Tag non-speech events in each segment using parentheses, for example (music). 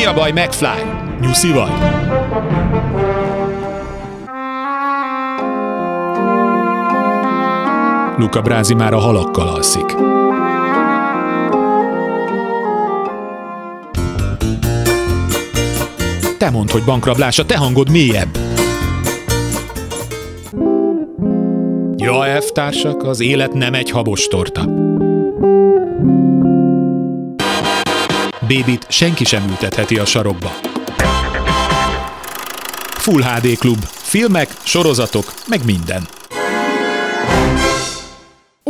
Mi a baj, McFly? Nyuszi vagy? Luca Brázi már a halakkal alszik. Te mondd, hogy bankrablás, a te hangod mélyebb. Ja, elvtársak, az élet nem egy habos torta. Bébit senki sem ültetheti a sarokba. Full HD Klub. Filmek, sorozatok, meg minden.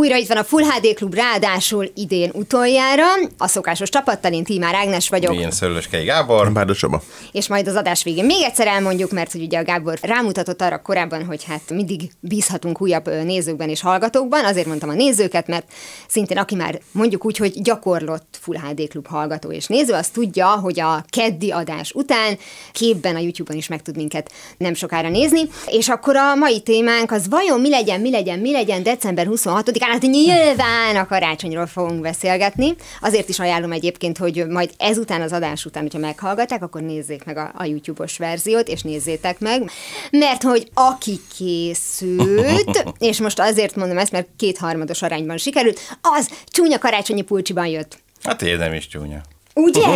Újra itt van a Full HD Klub, ráadásul idén utoljára. A szokásos csapattal, én Tímár Ágnes vagyok. Én Szörlöskei Gábor. Bárdos Csaba. És majd az adás végén még egyszer elmondjuk, mert hogy ugye a Gábor rámutatott arra korábban, hogy hát mindig bízhatunk újabb nézőkben és hallgatókban. Azért mondtam a nézőket, mert szintén aki már mondjuk úgy, hogy gyakorlott Full HD Klub hallgató és néző, az tudja, hogy a keddi adás után képben a YouTube-on is meg tud minket nem sokára nézni. És akkor a mai témánk az vajon mi legyen, mi legyen, mi legyen december 26-án, hát nyilván a karácsonyról fogunk beszélgetni. Azért is ajánlom egyébként, hogy majd ezután az adás után, hogyha meghallgatják, akkor nézzék meg a, a YouTube-os verziót, és nézzétek meg. Mert hogy aki készült, (laughs) és most azért mondom ezt, mert kétharmados arányban sikerült, az csúnya karácsonyi pulcsiban jött. Hát én nem is csúnya. Ugye?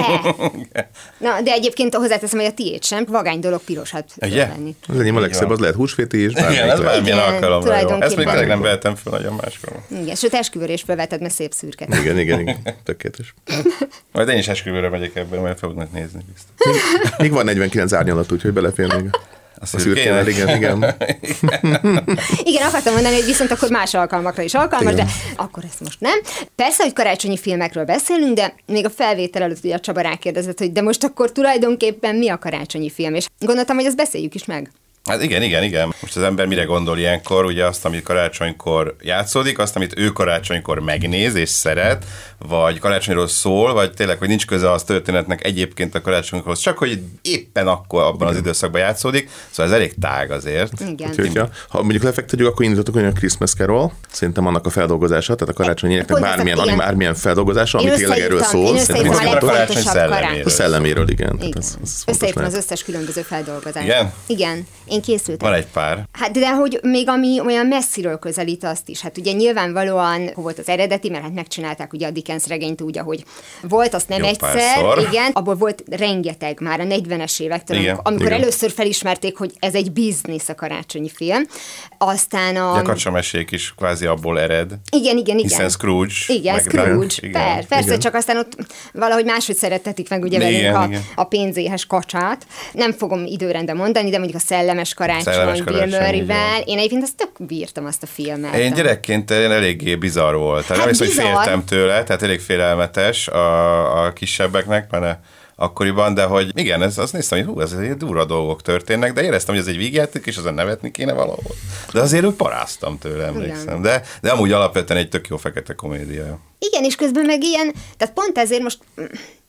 (laughs) Na, de egyébként hozzáteszem, hogy a tiéd sem. Vagány dolog pirosat Ugye? venni. Az enyém a legszebb, az lehet húsvéti is. Igen, ez bármilyen alkalomra jó. Ezt még tényleg nem vehetem fel nagyon máskor. Igen, sőt, esküvőre is felvetted, mert szép szürke. Igen, igen, igen. (laughs) Tökéletes. Majd én is esküvőre megyek ebben, majd fognak nézni biztos. Még van 49 árnyalat, úgyhogy belefér még. A szürkével, igen, igen. (laughs) Igen, akartam mondani, hogy viszont akkor más alkalmakra is alkalmas, Igen. de akkor ezt most nem. Persze, hogy karácsonyi filmekről beszélünk, de még a felvétel előtt ugye a Csaba rákérdezett, hogy de most akkor tulajdonképpen mi a karácsonyi film, és gondoltam, hogy ezt beszéljük is meg. Hát igen, igen, igen. Most az ember mire gondol ilyenkor? Ugye azt, amit karácsonykor játszódik, azt, amit ő karácsonykor megnéz és szeret, vagy karácsonyról szól, vagy tényleg, hogy nincs köze az történetnek egyébként a karácsonyhoz, csak hogy éppen akkor abban az időszakban játszódik. Szóval ez elég tág azért. Igen. Úgyhogy, ha, ha mondjuk lefektetjük, akkor indítottuk olyan a Christmas Carol, szerintem annak a feldolgozása, tehát a Pont ezt- bármilyen, anim, bármilyen feldolgozása, ami Én tényleg erről szól. a karácsony szelleméről. A szelleméről, igen. Tehát Igen. ez, ez Összeírtam az összes különböző feldolgozást. Igen? Igen. Én készültem. Van egy pár. Hát de hogy még ami olyan messziről közelít azt is. Hát ugye nyilvánvalóan volt az eredeti, mert hát megcsinálták ugye a Dickens regényt úgy, ahogy volt, azt nem Jó egyszer, párszor. igen, abból volt rengeteg már a 40-es évektől, Igen, amikor, igen. először felismerték, hogy ez egy biznisz a karácsonyi film. Aztán a... A kacsamesék is kvázi abból ered. Igen, igen, igen. Hiszen Scrooge. Igen, Scrooge, igen. persze igen. csak aztán ott valahogy máshogy szeretetik meg ugye Igen, velünk a, igen. a pénzéhes kacsát. Nem fogom időrendben mondani, de mondjuk a Szellemes Karácsony, Szellemes Bill Karácsony, Murray-vel. így Én egyébként azt tök bírtam azt a filmet. Én gyerekként én eléggé bizarr volt. Hát nem hiszem, hogy bizarr. féltem tőle, tehát elég félelmetes a, a kisebbeknek, mert akkoriban, de hogy igen, ez, azt néztem, hogy hú, ez egy durva dolgok történnek, de éreztem, hogy ez egy vígjáték, és azon nevetni kéne valahol. De azért úgy paráztam tőle, emlékszem. De, de amúgy alapvetően egy tök jó fekete komédia. Igen, és közben meg ilyen, tehát pont ezért most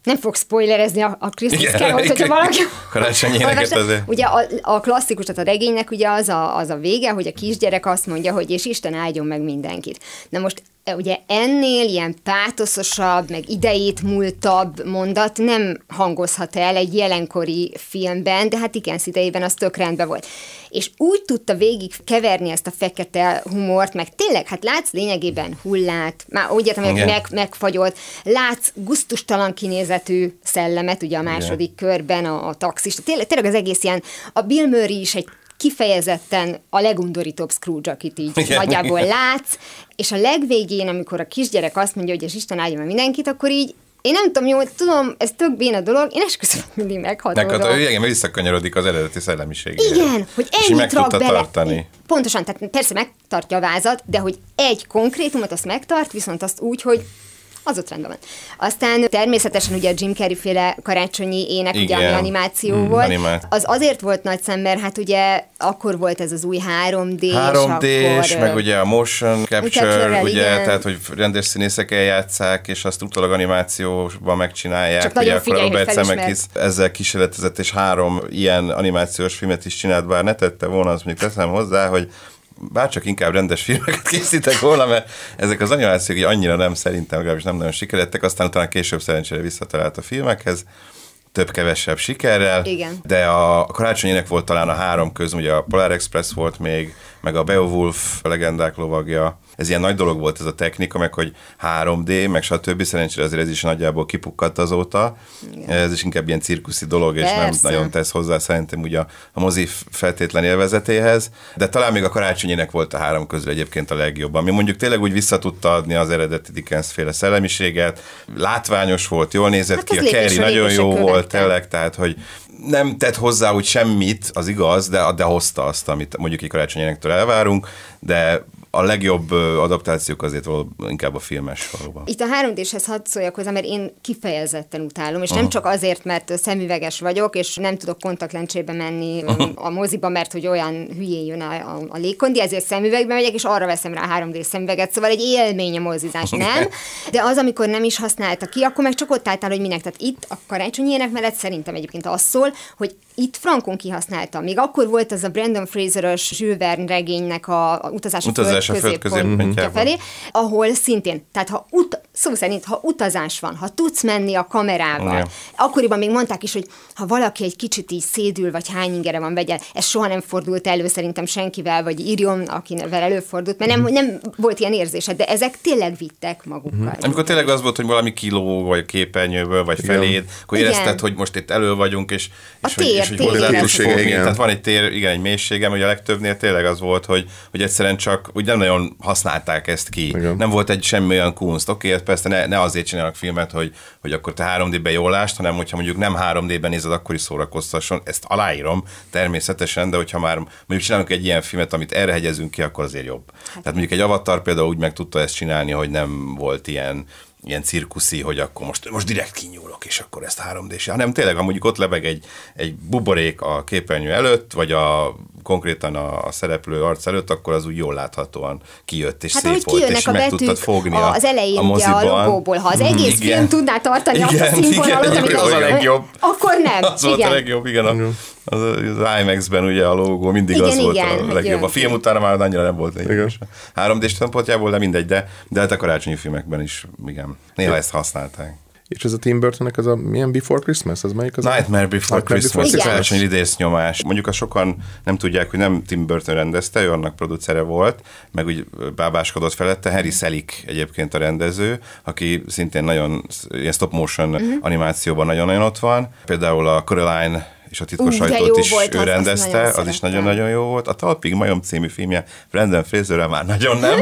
nem fog spoilerezni a, a Christmas Carol-t, hogyha valaki... Karácsonyi éneket olvassa. azért. Ugye a, a klasszikus, tehát a regénynek ugye az a, az a vége, hogy a kisgyerek azt mondja, hogy és Isten áldjon meg mindenkit. Na most ugye ennél ilyen pátoszosabb, meg idejét múltabb mondat nem hangozhat el egy jelenkori filmben, de hát Dickens idejében az tök rendben volt. És úgy tudta végig keverni ezt a fekete humort, meg tényleg, hát látsz lényegében hullát, már úgy értem, hogy Igen. meg, megfagyott, látsz guztustalan kinézetű szellemet, ugye a második körben a, a taxis, tényleg, tényleg az egész ilyen, a Bill Murray is egy kifejezetten a legundorítóbb Scrooge, akit így Igen. nagyjából látsz, és a legvégén, amikor a kisgyerek azt mondja, hogy az Isten áldja meg mindenkit, akkor így én nem tudom, jó, tudom, ez tök béna dolog, én esküszöm, hogy mindig meghatódom. Neked ő igen, visszakanyarodik az eredeti szellemiségére. Igen, hogy És ennyit rak bele. tartani. Pontosan, tehát persze megtartja a vázat, de hogy egy konkrétumot azt megtart, viszont azt úgy, hogy az ott rendben van. Aztán természetesen ugye a Jim Carrey féle karácsonyi ének, ugye, ami Igen. animáció Mm, volt. animált. Az azért volt nagy szem, mert hát ugye akkor volt ez az új 3D, 3D-s, és akkor, meg ugye a motion capture, Capture-rel, ugye, igen. tehát hogy rendes színészek eljátszák, és azt utólag animációban megcsinálják. Csak ugye akkor Robert. Zemeckis ezzel kísérletezett, és három ilyen animációs filmet is csinált, bár ne tette volna, azt még teszem hozzá, hogy bárcsak inkább rendes filmeket (laughs) készítek volna, mert ezek az animációk így annyira nem szerintem, legalábbis nem nagyon sikerettek, aztán utána később szerencsére visszatalált a filmekhez, több-kevesebb sikerrel. Igen. De a karácsonyének volt talán a három köz, ugye a Polar Express volt még, meg a Beowulf a legendák lovagja. Ez ilyen nagy dolog volt ez a technika, meg hogy 3D, meg stb. Szerencsére azért ez is nagyjából kipukkadt azóta. Igen. Ez is inkább ilyen cirkuszi dolog, és Persze. nem nagyon tesz hozzá szerintem ugye a, a mozi feltétlen élvezetéhez. De talán még a karácsonyének volt a három közül egyébként a legjobb, ami mondjuk tényleg úgy vissza tudta adni az eredeti Dickens féle szellemiséget. Látványos volt, jól nézett Hát ki, a Kerry nagyon jó volt, követte. tényleg, tehát hogy nem tett hozzá úgy semmit, az igaz, de, de hozta azt, amit mondjuk egy karácsonyénektől elvárunk, de a legjobb adaptációk azért való, inkább a filmes valóban. Itt a 3D-shez hadd szóljak hozzá, mert én kifejezetten utálom, és nem csak azért, mert szemüveges vagyok, és nem tudok kontaktlencsébe menni a moziba, mert hogy olyan hülyén jön a, a, a légkondi, ezért szemüvegbe megyek, és arra veszem rá a 3D szemüveget, szóval egy élmény a mozizás, nem? De az, amikor nem is használta ki, akkor meg csak ott álltál, hogy minek. Tehát itt a karácsonyi ének mellett szerintem egyébként az szól, hogy itt Frankon kihasználta. Még akkor volt az a Brandon Fraser-ös Jules Verne regénynek a, a utazás Utazás a föld középpontja felé, ahol szintén, tehát ha ut- szó szerint, ha utazás van, ha tudsz menni a kamerával, Igen. akkoriban még mondták is, hogy ha valaki egy kicsit így szédül, vagy hány ingere van, vegye, ez soha nem fordult elő szerintem senkivel, vagy írjon, akivel előfordult, mert nem, nem volt ilyen érzésed, de ezek tényleg vittek magukkal. Amikor tényleg az volt, hogy valami kiló, vagy képernyőből, vagy feléd, akkor Igen. érezted, hogy most itt elő vagyunk, és, A és, hogy, tér, és hogy tér hozzá tudsz fogni. Tehát van egy tér, igen, egy mélységem, hogy a legtöbbnél tényleg az volt, hogy, hogy egyszerűen csak úgy nem nagyon használták ezt ki. Igen. Nem volt egy semmi olyan kunst. Oké, okay, persze ne, ne azért csinálnak filmet, hogy, hogy akkor te 3D-ben jól lást, hanem hogyha mondjuk nem 3D-ben nézed, akkor is szórakoztasson. Ezt aláírom természetesen, de hogyha már mondjuk csinálunk egy ilyen filmet, amit erre hegyezünk ki, akkor azért jobb. Tehát mondjuk egy Avatar például úgy meg tudta ezt csinálni, hogy nem volt ilyen ilyen cirkuszi, hogy akkor most, most direkt kinyúlok, és akkor ezt 3 d hanem tényleg, ha mondjuk ott lebeg egy, egy buborék a képernyő előtt, vagy a konkrétan a, a szereplő arc előtt, akkor az úgy jól láthatóan kijött, és Hát szép ahogy volt, és a meg tudtad fogni a, a, az elején a ugye a moziban. logóból, ha az Mhm, egész igen. film tudná tartani azt a Igen, színvonalat, igen, amit az a legjobb. (laughs) Akkor nem. Az volt igen. a legjobb, igen. A, az, az IMAX-ben ugye a logó mindig Igen, az volt igen, a hogy legjobb. A film utána már annyira nem volt egy Igen. 3D szempontjából, de mindegy, de, de hát a karácsonyi filmekben is, igen. Néha ezt használták. És ez a Tim Burtonnek az a milyen Before Christmas? Az melyik az? a- Nightmare Before Nightmare Christmas, Igen. a karácsonyi idész nyomás. Mondjuk a sokan nem tudják, hogy nem Tim Burton rendezte, ő annak producere volt, meg úgy bábáskodott felette. Harry Selick egyébként a rendező, aki szintén nagyon ilyen stop motion Mhm. animációban nagyon-nagyon ott van. Például a Coraline és a titkos de sajtót is volt ő az, rendezte, nagyon az is nagyon-nagyon jó volt. A Talpig Majom című filmje Brandon Fraserrel már nagyon nem,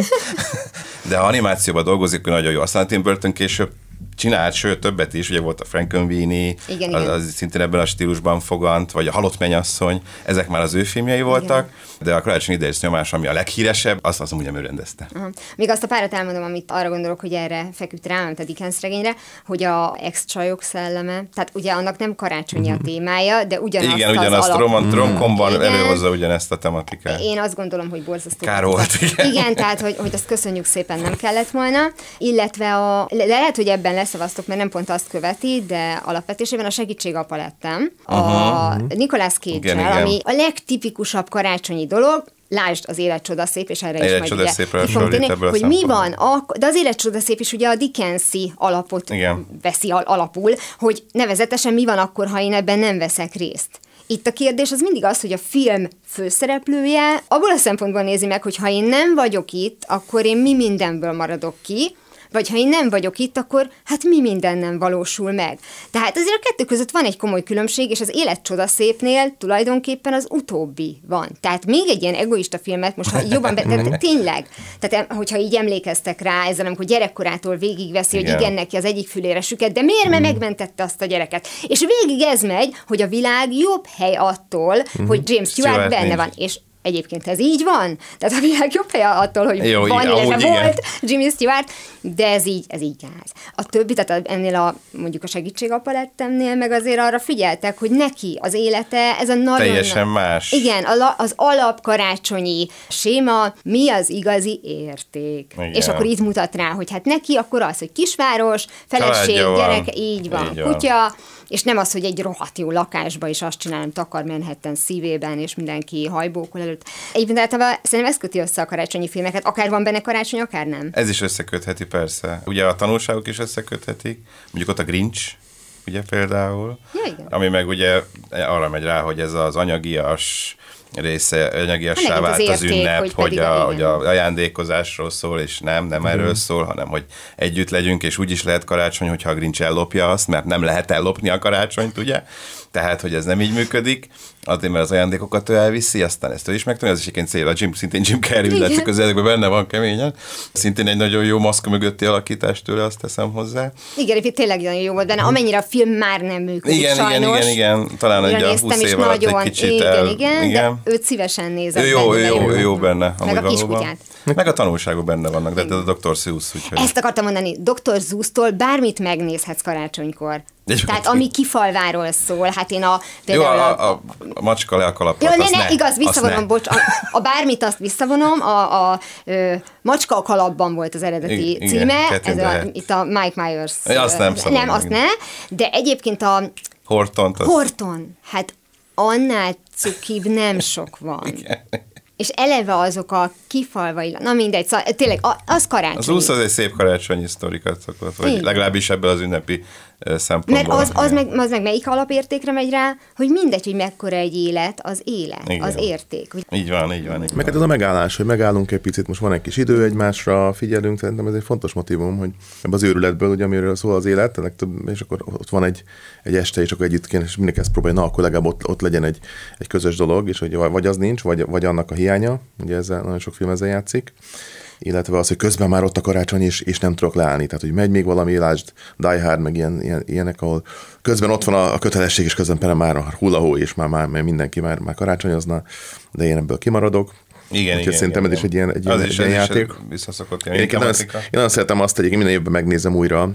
(laughs) de ha animációban dolgozik, akkor nagyon jó. Aztán Tim Burton később csinált, sőt többet is, ugye volt a Frankenweenie, Igen, az, igen. az szintén ebben a stílusban fogant, vagy a Halott Mennyasszony, ezek már az ő filmjei voltak, de a Karácsony idejés nyomás, ami a leghíresebb, azt azt ugye ő rendezte. Aha. Még azt a párat elmondom, amit arra gondolok, hogy erre feküdt rá, mint a Dickens regényre, hogy a ex-csajok szelleme, tehát ugye annak nem karácsonyi a témája, de ugyanazt Igen, az ugyanazt alap... romant, romkomban Igen. előhozza ugyanezt a tematikát. Én azt gondolom, hogy borzasztó. Kár volt, igen. Igen, tehát, hogy, hogy azt köszönjük szépen, nem kellett volna. Illetve a, le- lehet, hogy ebben leszavaztok, mert nem pont azt követi, de alapvetésében a segítségapa lettem. A Nicolas cage ami a legtipikusabb karácsonyi dolog, Lásd az élet csoda szép, és erre is Élet majd csoda ugye hasonlít térni, a hogy mi van, ak- de az élet csoda szép is ugye a Dickensi alapot Igen. veszi al- alapul, hogy nevezetesen mi van akkor, ha én ebben nem veszek részt. Itt a kérdés az mindig az, hogy a film főszereplője abból a szempontból nézi meg, hogy ha én nem vagyok itt, akkor én mi mindenből maradok ki, vagy ha én nem vagyok itt, akkor hát mi minden nem valósul meg. Tehát azért a kettő között van egy komoly különbség, és az élet csoda szépnél tulajdonképpen az utóbbi van. Tehát még egy ilyen egoista filmet, most ha jobban, be, tehát (laughs) tényleg, tehát hogyha így emlékeztek rá ezzel, amikor gyerekkorától végigveszi, hogy Igen. igen, neki az egyik fülére süket, de miért, mert megmentette azt a gyereket. És végig ez megy, hogy a világ jobb hely attól, hogy James Stewart, Stewart benne nincs. van. És Egyébként ez így van. Tehát a világ jobb helye attól, hogy Jó, van, igen, illetve igen. volt Jimmy Stewart, de ez így, ez így gáz. A többi, tehát ennél a mondjuk a segítségapalettemnél meg azért arra figyeltek, hogy neki az élete, ez a nagyon... Teljesen más. Igen, a az alapkarácsonyi séma, mi az igazi érték. Igen. És akkor itt mutat rá, hogy hát neki akkor az, hogy kisváros, feleség, Családja van. gyerek, így van, Így van. kutya, és nem az, hogy egy rohadt jó lakásba is azt csinálom, takar Manhattan szívében, és mindenki hajbókol előtt. Egyébként általában szerintem ez köti össze a karácsonyi filmeket, akár van benne karácsony, akár nem. Ez is összekötheti persze. Ugye a tanulságok is összeköthetik. Mondjuk ott a Grinch, ugye például, Ja, igen. ami meg ugye arra megy rá, hogy ez az anyagias része, anyagiassá Hát az vált az érték, ünnep, hogy hogy, a, a- hogy a ajándékozásról szól, és nem, nem erről szól, hanem hogy együtt legyünk, és úgy is lehet karácsony, hogyha a Grinch ellopja azt, mert nem lehet ellopni a karácsonyt, ugye? Tehát, hogy ez nem így működik, azért, mert az ajándékokat ő elviszi, aztán ezt ő is megtanulja, ez is egyébként cél, a Jim, szintén Jim Carrey, Igen. látszik az ezekben benne van keményen. Szintén egy nagyon jó maszk mögötti alakítás tőle, azt teszem hozzá. Igen, tényleg nagyon jó volt benne, amennyire a film már nem működik Igen, igen, sajnos. igen, igen, talán Újra egy a néztem, 20 és év alatt nagyon, egy kicsit igen, el, igen, igen. de őt szívesen nézem. Jó, benne, jó, ő jó benne. Meg a kiskutyát. Meg a tanulságok benne vannak, de ez a Dr. Seuss, úgyhogy... Ezt akartam mondani, Dr. Zusztól bármit megnézhetsz karácsonykor. Egy- Tehát ami kifalváról szól, hát én a... Jó, például a, a, a macska le a kalapot, Jó, ne, ne, igaz, visszavonom, ne. bocs, a, a bármit azt visszavonom, a, a, ö, Macska a kalapban volt az eredeti Igen, címe, Catherine ez a, itt a Mike Myers. Ja, azt nem szabad Nem, azt ne, de egyébként a Hortont, az... Horton, hát annál cukibb nem sok van. (laughs) Igen. És eleve azok a kifalvai, na mindegy, szóval tényleg az karácsony. Az úsz az egy szép karácsonyi sztorikat szokott, vagy Igen. legalábbis ebből az ünnepi ö, Mert szempontból. az, az, meg, az meg melyik alapértékre megy rá, hogy mindegy, hogy mekkora egy élet, az élet, Igen. az érték. Hogy Így van, így van. Így Meg van. hát ez a megállás, hogy megállunk egy picit, most van egy kis idő egymásra, figyelünk, szerintem ez egy fontos motivum, hogy ebbe az őrületből, ugye, amiről szól az élet, legtöbb, és akkor ott van egy, egy este, és akkor együtt kéne, és mindenki ezt próbálja, na, akkor legalább ott, ott legyen egy, egy közös dolog, és hogy vagy az nincs, vagy, vagy annak a hiánya, ugye ezzel nagyon sok film ezzel játszik, illetve az, hogy közben már ott a karácsony, és, és nem tudok leállni. Tehát, hogy megy még valami, lásd, Die Hard, meg ilyen, ilyen, ilyenek, ahol közben ott van a, a kötelesség, és közben például már a hullahó, és már, már, mindenki már, már karácsonyozna, de én ebből kimaradok. Igen, Úgyhogy igen, szerintem igen, ez is egy ilyen, egy Az ilyen, is- ilyen az is játék. Visszaszokott Én, ilyen én, nagyon, tematika. én nagyon szeretem azt, hogy minden évben megnézem újra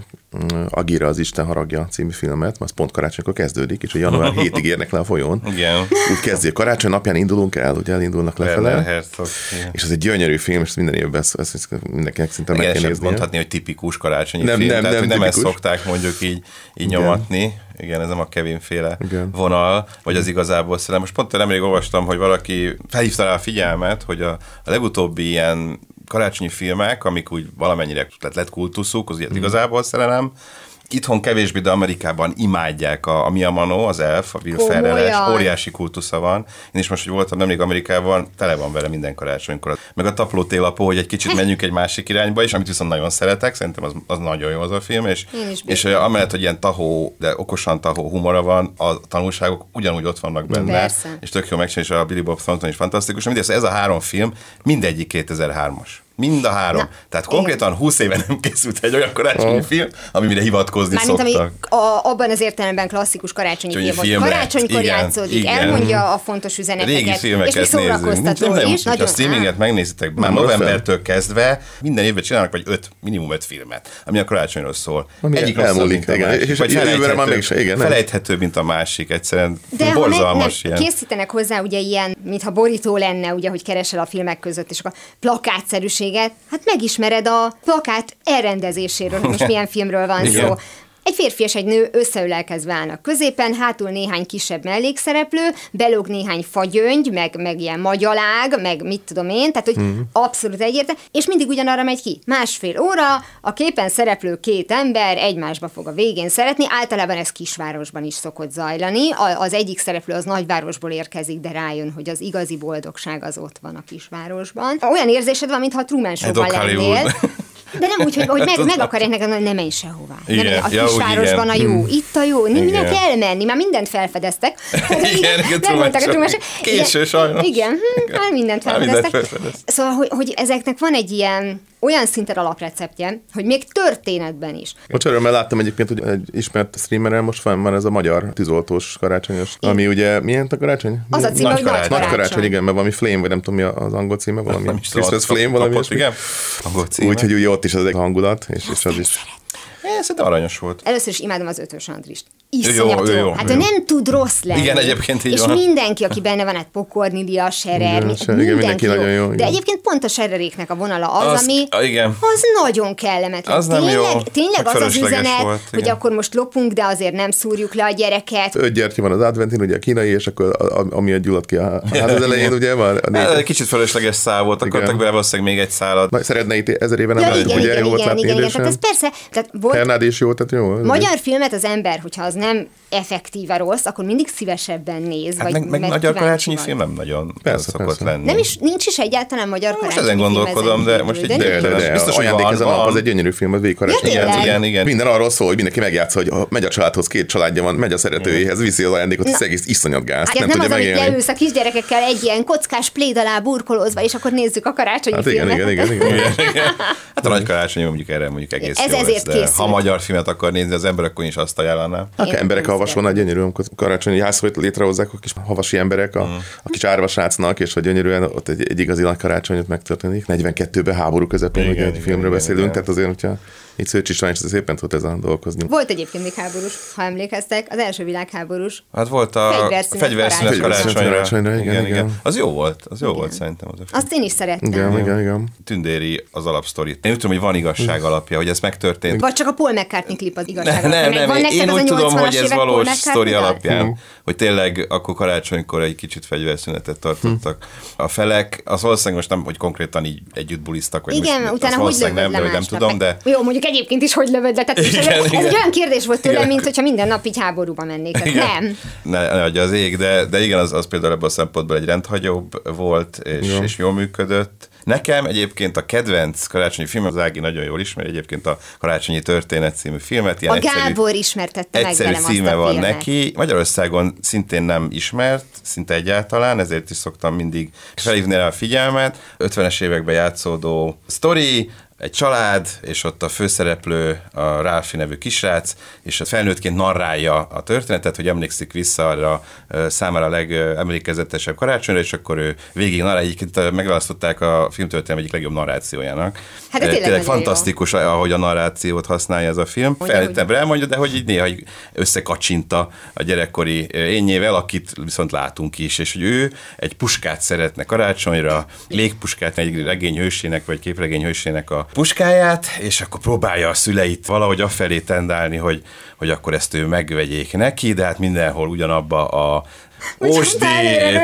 Agira az Isten haragja című filmet, az pont karácsonykor kezdődik, és hogy január (laughs) 7-ig érnek le a folyón. Igen. Úgy kezdi, a karácsony napján indulunk el, ugye elindulnak lefele. Herzog. És ez egy gyönyörű film, és ezt minden évben ezt, ezt, ezt mindenkinek szinte meg kell nézni. mondhatni, hogy tipikus karácsonyi Nem, film, nem, tehát nem nem ezt tipikus. szokták mondjuk így, így Igen. nyomatni. Igen, ez nem a Kevin féle Igen. vonal, vagy az igazából szellem. Most pont nemrég olvastam, hogy valaki felhívta rá a figyelmet, hogy a, a legutóbbi ilyen karácsonyi filmek, amik úgy valamennyire lett, lett kultuszuk, az Mhm. ugye igazából szerelem, Itthon kevésbé, de Amerikában imádják a, a Mia Mano, az elf, a Will? Ferrell-es, óriási kultusza van. Én is most, hogy voltam nemrég Amerikában, tele van vele minden karácsonykor. Meg a tapló télapó, hogy egy kicsit menjünk egy másik irányba is, amit viszont nagyon szeretek, szerintem az, az nagyon jó az a film, és, és amellett, hogy ilyen tahó, de okosan tahó humora van, a tanulságok ugyanúgy ott vannak benne, Persze. és tök jó megcsinálni, és a Billy Bob Thornton is fantasztikus. Mindegy, ez a három film, mindegyik 2003-as. Mind a három. Na, Tehát konkrétan 20 éve nem készült egy olyan karácsonyi film, amire hivatkozni Mármint ami szoktak. a, abban az értelemben klasszikus karácsonyi Karácsonyi film, film lett, karácsonykor igen, játszódik, igen. elmondja a fontos üzeneteket, Régi és filmeket még nézünk. szórakoztató Nem, is. hogyha a streaminget megnézitek, már Nem novembertől kezdve minden évben csinálnak vagy öt, minimum öt filmet, ami a karácsonyról szól. Ami rosszabb, elmúlik, igen. És vagy jövőre már felejthető, mégse, igen, nem? felejthető, mint a másik, egyszerűen De ha meg, nem, borzalmas ilyen. készítenek hozzá ugye ilyen, mintha borító lenne, ugye, hogy keresel a filmek között, és akkor plakátszerűséget, hát megismered a plakát elrendezéséről, hogy most (laughs) milyen filmről van Igen. szó. Egy férfi és egy nő összeülelkezve állnak középen, hátul néhány kisebb mellékszereplő, belóg néhány fagyöngy, meg, meg ilyen magyarág, meg mit tudom én, tehát hogy Mhm. abszolút egyértelmű, és mindig ugyanarra megy ki. Másfél óra, a képen szereplő két ember egymásba fog a végén szeretni, általában ez kisvárosban is szokott zajlani. A, az egyik szereplő az nagyvárosból érkezik, de rájön, hogy az igazi boldogság az ott van a kisvárosban. Olyan érzésed van, mintha Truman Show-ban Doc lennél. (laughs) De nem úgy, hogy, hogy meg, meg akarják neked mondani, ne menj sehová. Nem Igen. menj, a Ja, kisvárosban a jó, itt a jó, nem kell elmenni, már mindent felfedeztek. Igen, igen, nem Truman Show. Show. Késő, sajnos. Igen, hm, már mindent felfedeztek. Szóval, hogy, hogy ezeknek van egy ilyen olyan szinten alapreceptje, hogy még történetben is. Most örömmel láttam egyébként, hogy egy ismert streamerrel most fenn van ez a magyar tűzoltós karácsonyos, ami ugye milyen a karácsony? Az a címe, Nagy karácsony. Nagy karácsony. karácsony, igen, mert valami Flame, vagy nem tudom mi az angol címe, valami Christmas Flame, valami kapott, igen. Angol címe. Úgyhogy ugye ott is az egy hangulat, és, és az is. Én szerintem aranyos volt. Először is imádom az ötös Andrist. Jó, Iszonyat ő jó, jó, Hát jó. nem tud rossz lenni. Igen, egyébként így És van. mindenki, aki benne van, hát Pokornilia, Serer, Igen, mi- Serer, igen, mindenki nagyon jó, De igen. egyébként pont a Sereréknek a vonala az, Az- ami igen. az nagyon kellemetlen. Az nem tényleg, jó. Tényleg az az üzenet, volt, hogy akkor most lopunk, de azért nem szúrjuk le a gyereket. Öt gyertya van az adventin, ugye a kínai, és akkor a, a, ami gyulladt ki a ház az elején, ugye van? Hát, négy, egy kicsit fölösleges szál volt, akartak bele valószínűleg még egy szálat. Szeretne itt ezer éve nem Ja, igen, ugye? igen, Jó volt igen, igen, igen, tehát ez persze, tehát volt Hernád is jó, tehát jó. Magyar filmet az ember, hogyha az nem effektíve rossz, akkor mindig szívesebben néz. Hát vagy meg, meg magyar karácsonyi vagy. film nem nagyon Persze, szokott persze. lenni. Nem is, nincs is egyáltalán magyar Most karácsonyi ezen film gondolkodom, de most egy de De, de, de, Biztos, hogy ajándék van, ez a nap, van. az egy gyönyörű film, az végig karácsony. Ja, Igen, igen, igen. Minden arról szól, hogy mindenki megjátsza, hogy megy a családhoz, két családja van, megy a szeretőjéhez, viszi az ajándékot, ez egész iszonyat gáz. Hát nem, az, amit leülsz a kisgyerekekkel egy ilyen kockás pléd alá burkolózva, és akkor nézzük a karácsonyi Hát igen, filmet. igen, igen, igen. (laughs) Hát a nagy karácsony mondjuk erre mondjuk egész Ez ezért ha magyar filmet akar nézni az ember, akkor is azt ajánlanám. Én emberek havas volna, gyönyörű, karácsonyi jászolót létrehozzák, a kis havasi emberek, a, a kis árvasrácnak, és hogy gyönyörűen ott egy, egy igazi nagy karácsony ott megtörténik. 42-ben háború közepén, Igen, egy igen, filmről igen, beszélünk, igen. tehát azért, hogyha itt Szőcs István is szépen tud ezen dolgozni. Volt egyébként még háborús, ha emlékeztek, az első világháborús. Hát volt a Fegyverszünet fegyverszünet karácsonyra. karácsonyra. Igen, igen, igen. igen. Az jó volt, az jó volt szerintem az a film. Azt én is szerettem. Igen, igen, igen. Tündéri az alapsztorit. Én úgy tudom, hogy van igazság alapja, hogy ez megtörtént. Vagy csak a Paul McCartney klip az igazság. Nem, alapján. nem, Van én, én úgy tudom, 80-as hogy ez valós sztori alapján, hogy tényleg akkor karácsonykor egy kicsit fegyverszünetet tartottak a felek. Az valószínűleg most nem, hogy konkrétan így együtt bulisztak, vagy Igen, utána hogy nem, de nem tudom, de Jó, mondjuk egyébként is hogy lövöd le. Tehát Igen, ez, ez igen. egy olyan kérdés volt tőlem, mint hogyha minden nap így háborúba mennék. Nem. ne, ne adja az ég, de, de igen, az, az például ebből a szempontból egy rendhagyóbb volt, és, Jó. és jól működött. Nekem egyébként a kedvenc karácsonyi film, az Ági nagyon jól ismeri, egyébként a Karácsonyi Történet című filmet. Ilyen A egyszerű- Gábor ismertette meg Egyszerű velem azt címe a van filmet. neki. Magyarországon szintén nem ismert, szinte egyáltalán, ezért is szoktam mindig felhívni rá a figyelmet. 50-es években játszódó sztori, egy család, és ott a főszereplő, a Ralfi nevű kisrác, és a felnőttként narrálja a történetet, hogy emlékszik vissza arra számára a legemlékezetesebb karácsonyra, és akkor ő végig narrálja, egyébként megválasztották a filmtörténelem egyik legjobb narrációjának. Hát, Ö, tényleg tényleg nagyon jó. fantasztikus, ahogy a narrációt használja ez a film. Felnőttebbre elmondja, de hogy így néha így összekacsinta a gyerekkori ö, énnyével, akit viszont látunk is, és hogy ő egy puskát szeretne karácsonyra, légpuskát, egy regény hősének, vagy képregény hősének a puskáját, és akkor próbálja a szüleit valahogy afelé tendálni, hogy, hogy akkor ezt ő megvegyék neki, de hát mindenhol ugyanabba a ósdi,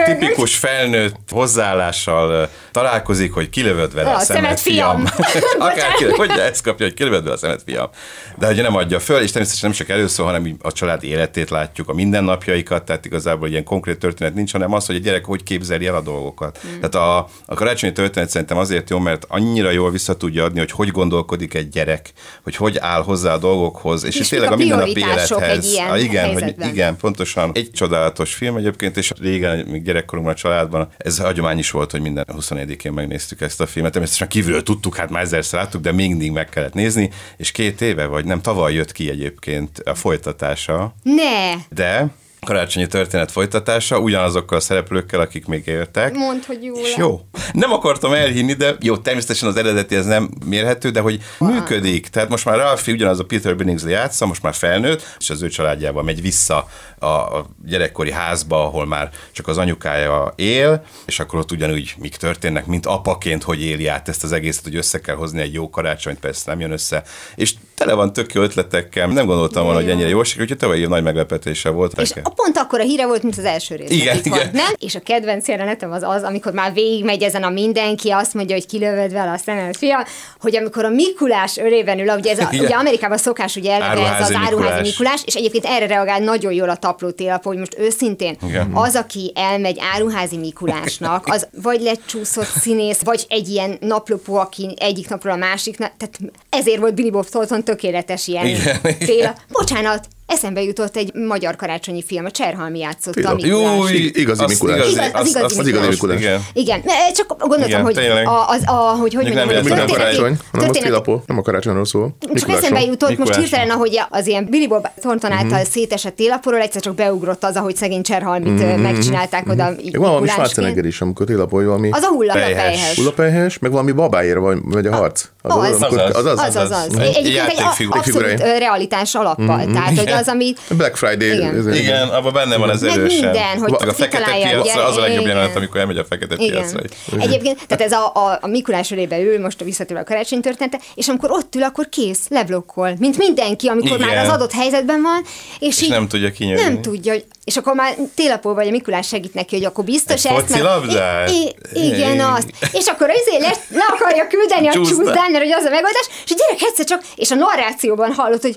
tipikus felnőtt hozzáállással találkozik, hogy kilövöd vele a, A szemet, fiam. fiam. (laughs) Akárkinek, hogy ezt kapja, hogy kilövöd vele a szemet, fiam. De hogy nem adja föl, és természetesen nem csak először, hanem a család életét látjuk, a mindennapjaikat, tehát igazából ilyen konkrét történet nincs, hanem az, hogy a gyerek hogy képzeli el a dolgokat. Mm. Tehát a, a karácsonyi történet szerintem azért jó, mert annyira jól vissza tudja adni, hogy hogy gondolkodik egy gyerek, hogy hogy áll hozzá a dolgokhoz, és, És és tényleg a a prioritások egy élethez. ilyen a, igen, hogy igen, pontosan. Egy csodálatos film egyébként, és régen, még gyerekkorunkban a családban, ez hagyomány is volt, hogy minden 24-én megnéztük ezt a filmet. Természetesen kívülről tudtuk, hát már ezerszer láttuk, de mindig meg kellett nézni, és két éve, vagy nem, tavaly jött ki egyébként a folytatása, Ne! de karácsonyi történet folytatása, ugyanazokkal a szereplőkkel, akik még éltek. Mondd, hogy jó És jó. Nem akartam elhinni, de jó, természetesen az eredeti ez nem mérhető, de hogy működik. Tehát most már Ralphie ugyanaz a Peter Billingsley játsza, most már felnőtt, és az ő családjával megy vissza a, a gyerekkori házba, ahol már csak az anyukája él, és akkor ott ugyanúgy mik történnek, mint apaként, hogy éli át ezt az egészet, hogy össze kell hozni egy jó karácsonyt, persze nem jön össze. És tele van tök jó ötletekkel. Nem gondoltam volna, hogy ennyire jól sikerült, úgyhogy tavaly év nagy meglepetése volt. És a pont akkor a híre volt, mint az első rész. Igen, igen. Nem? És a kedvenc jelenetem az az, amikor már végigmegy ezen a mindenki, azt mondja, hogy kilövöd vele a szemed, fia, hogy amikor a Mikulás ölében ül, ugye, ez a, Igen. ugye Amerikában szokás, ugye eleve ez az Áruházi áruházi Mikulás. Mikulás, és egyébként erre reagál nagyon jól a tapló télapó, hogy most őszintén Igen. az, aki elmegy áruházi Mikulásnak, az vagy lecsúszott színész, vagy egy ilyen naplopó, aki egyik napról a másiknak, tehát ezért volt Billy Bob Thornton tökéletes ilyen Igen, igen. téla. Bocsánat, eszembe jutott egy magyar karácsonyi film, a Cserhalmi játszotta a? Mikulás. Júj, Igazi azt Mikulás. Igazi, Igaz- az igazi azt- Az igazi Mikulás. Igen. Igen, mert csak gondoltam, Igen, hogy, a, az, a, hogy, hogy mondjam, nem hogy Történeti- karácsony, hanem az történeti- kilapó. Nem a karácsonyról szól. csak eszembe jutott most Mikulásról. hirtelen, ahogy az ilyen Billy Bob Thornton által szétesett télapóról egyszer csak beugrott az, ahogy szegény Cserhalmit mm megcsinálták oda így Még van valami. Schwarzenegger is, amikor télapó, valami Az a hulla Pelyhes. pelyhes. hullapelyhes, meg valami babáért vagy, vagy a harc. Az. amikor- Az az. az, az. Az, az, az. Egy Egyébként egy játékfigura. abszolút realitás alappal. Tehát, hogy az, ami... Black Friday. Igen. ez- Igen, abban benne van ez Meg erősen. minden, hogy Meg a fekete piacra, az a legjobb jelenet, amikor elmegy a fekete piacra. Egyébként, tehát ez a, a, a Mikulás ölébe ül, most a visszatérve a karácsony története, és amikor ott ül, akkor kész, leblokkol, mint mindenki, amikor Igen. már az adott helyzetben van, és, És így nem tudja kinyögni. Nem tudja, hogy, és akkor már télapó vagy a Mikulás segít neki, hogy akkor biztos Egy ezt focilabdát? I- i- igen, azt. És akkor ezért le, le akarja küldeni a csúszdán, mert hogy az a megoldás, és a gyerek egyszer csak, és a narrációban hallott, hogy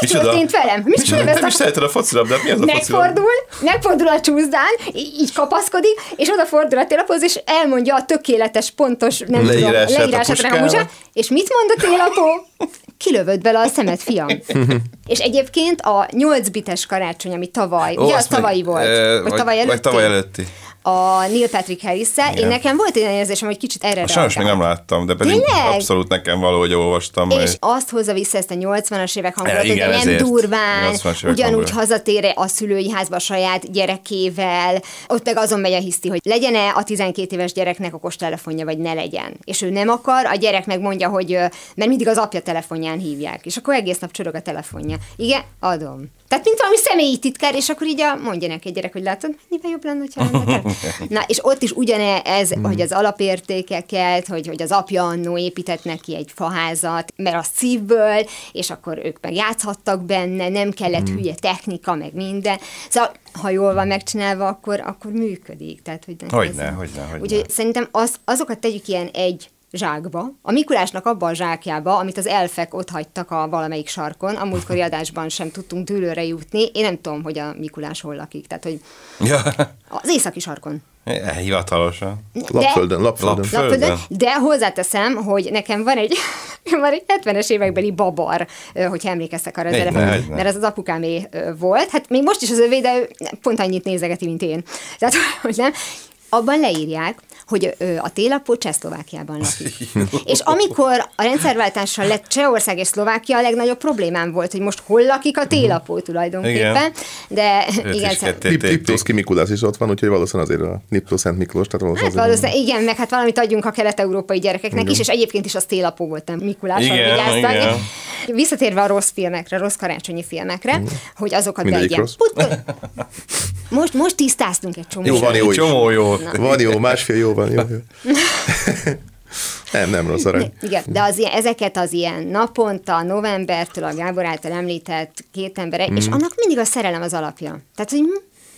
Mi történt velem? Mi Micsoda, nem is szereted a focilabdát, mi az a megfordul, megfordul a csúszdán, így kapaszkodik, és odafordul a télapóhoz, és elmondja a tökéletes, pontos, nem Leírását a tudom, leírását a puskának. kamusát, és mit mond a télapó? Kilövöd bele a szemed, fiam. (laughs) és egyébként a 8 bites karácsony, ami tavaly, Ó, ugye az meg- tavalyi volt, ö, vagy, tavaly előtti? Vagy tavaly előtti. A Neil Patrick harris én nekem volt egy érzésem, hogy kicsit erre Sajnos még nem láttam, de pedig Tényleg? abszolút nekem valahogy olvastam. És majd. azt hozza vissza ezt a 80-as évek hangulatot, igen, de nem durván, 80-as évek ugyanúgy hangulat. hazatér a szülői házba a saját gyerekével, ott meg azon megy a hiszti, hogy legyen-e a 12 éves gyereknek okostelefonja, vagy ne legyen. És ő nem akar, a gyerek megmondja, hogy ö, mert mindig az apja telefonján hívják, és akkor egész nap csörög a telefonja. Igen, adom. Tehát mint valami személyi titkár, és akkor így a, mondja neki egy gyerek, hogy látod, mennyivel jobb lenne, ha lenne. (laughs) (laughs) Na, és ott is ugyanez, Hmm. hogy az alapértékeket, hogy, hogy az apja annó épített neki egy faházat, mert az szívből, és akkor ők meg játszhattak benne, nem kellett Hmm. hülye technika, meg minden. Szóval, ha jól van megcsinálva, akkor, akkor működik. Tehát, hogy Hogyne, ez- hogyne, hogyne. Úgyhogy szerintem az, azokat tegyük ilyen egy zsákba, a Mikulásnak abba a zsákjába, amit az elfek ott hagytak a valamelyik sarkon, a múltkori adásban sem tudtunk dőlőre jutni, én nem tudom, hogy a Mikulás hol lakik, tehát hogy Ja, az északi sarkon. hivatalosan. Lapföldön, lapföldön. Lap- Lapföldön, Földön. de hozzáteszem, hogy nekem van egy, (laughs) van egy 70-es évekbeli babar, ö, hogyha emlékeztek arra az elefánt, mert ez az apukámé volt. Hát még most is az övé, de pont annyit nézegeti, mint én. Tehát, (laughs) hogy nem. Abban leírják, hogy a télapó Csehszlovákiában (laughs) lakik. és amikor a rendszerváltással lett Csehország és Szlovákia, a legnagyobb problémám volt, hogy most hol lakik a télapó tulajdonképpen. Igen. De Őt igen. Liptószki Mikulás is ott van, úgyhogy valószínűleg azért a Liptó Szent Miklós, tehát Hát valószínűleg valószínűleg igen, meg hát valamit adjunk a kelet-európai gyerekeknek is, és egyébként is az télapó volt, nem Mikulás, Igen, vigyáztak. igen. Visszatérve a rossz filmekre, rossz karácsonyi filmekre, hogy azokat Mindegyik beadják. rossz. Put- (laughs) Most, most tisztáztunk egy csomó. Jó, van jó is. Csomó jó. Van jó, másfél jó van, jó. jó. (laughs) nem, nem rossz arány. Igen, de az ilyen, ezeket az ilyen naponta, novembertől a Gábor által említett két embere, és Mhm. annak mindig a szerelem az alapja. Tehát, hogy,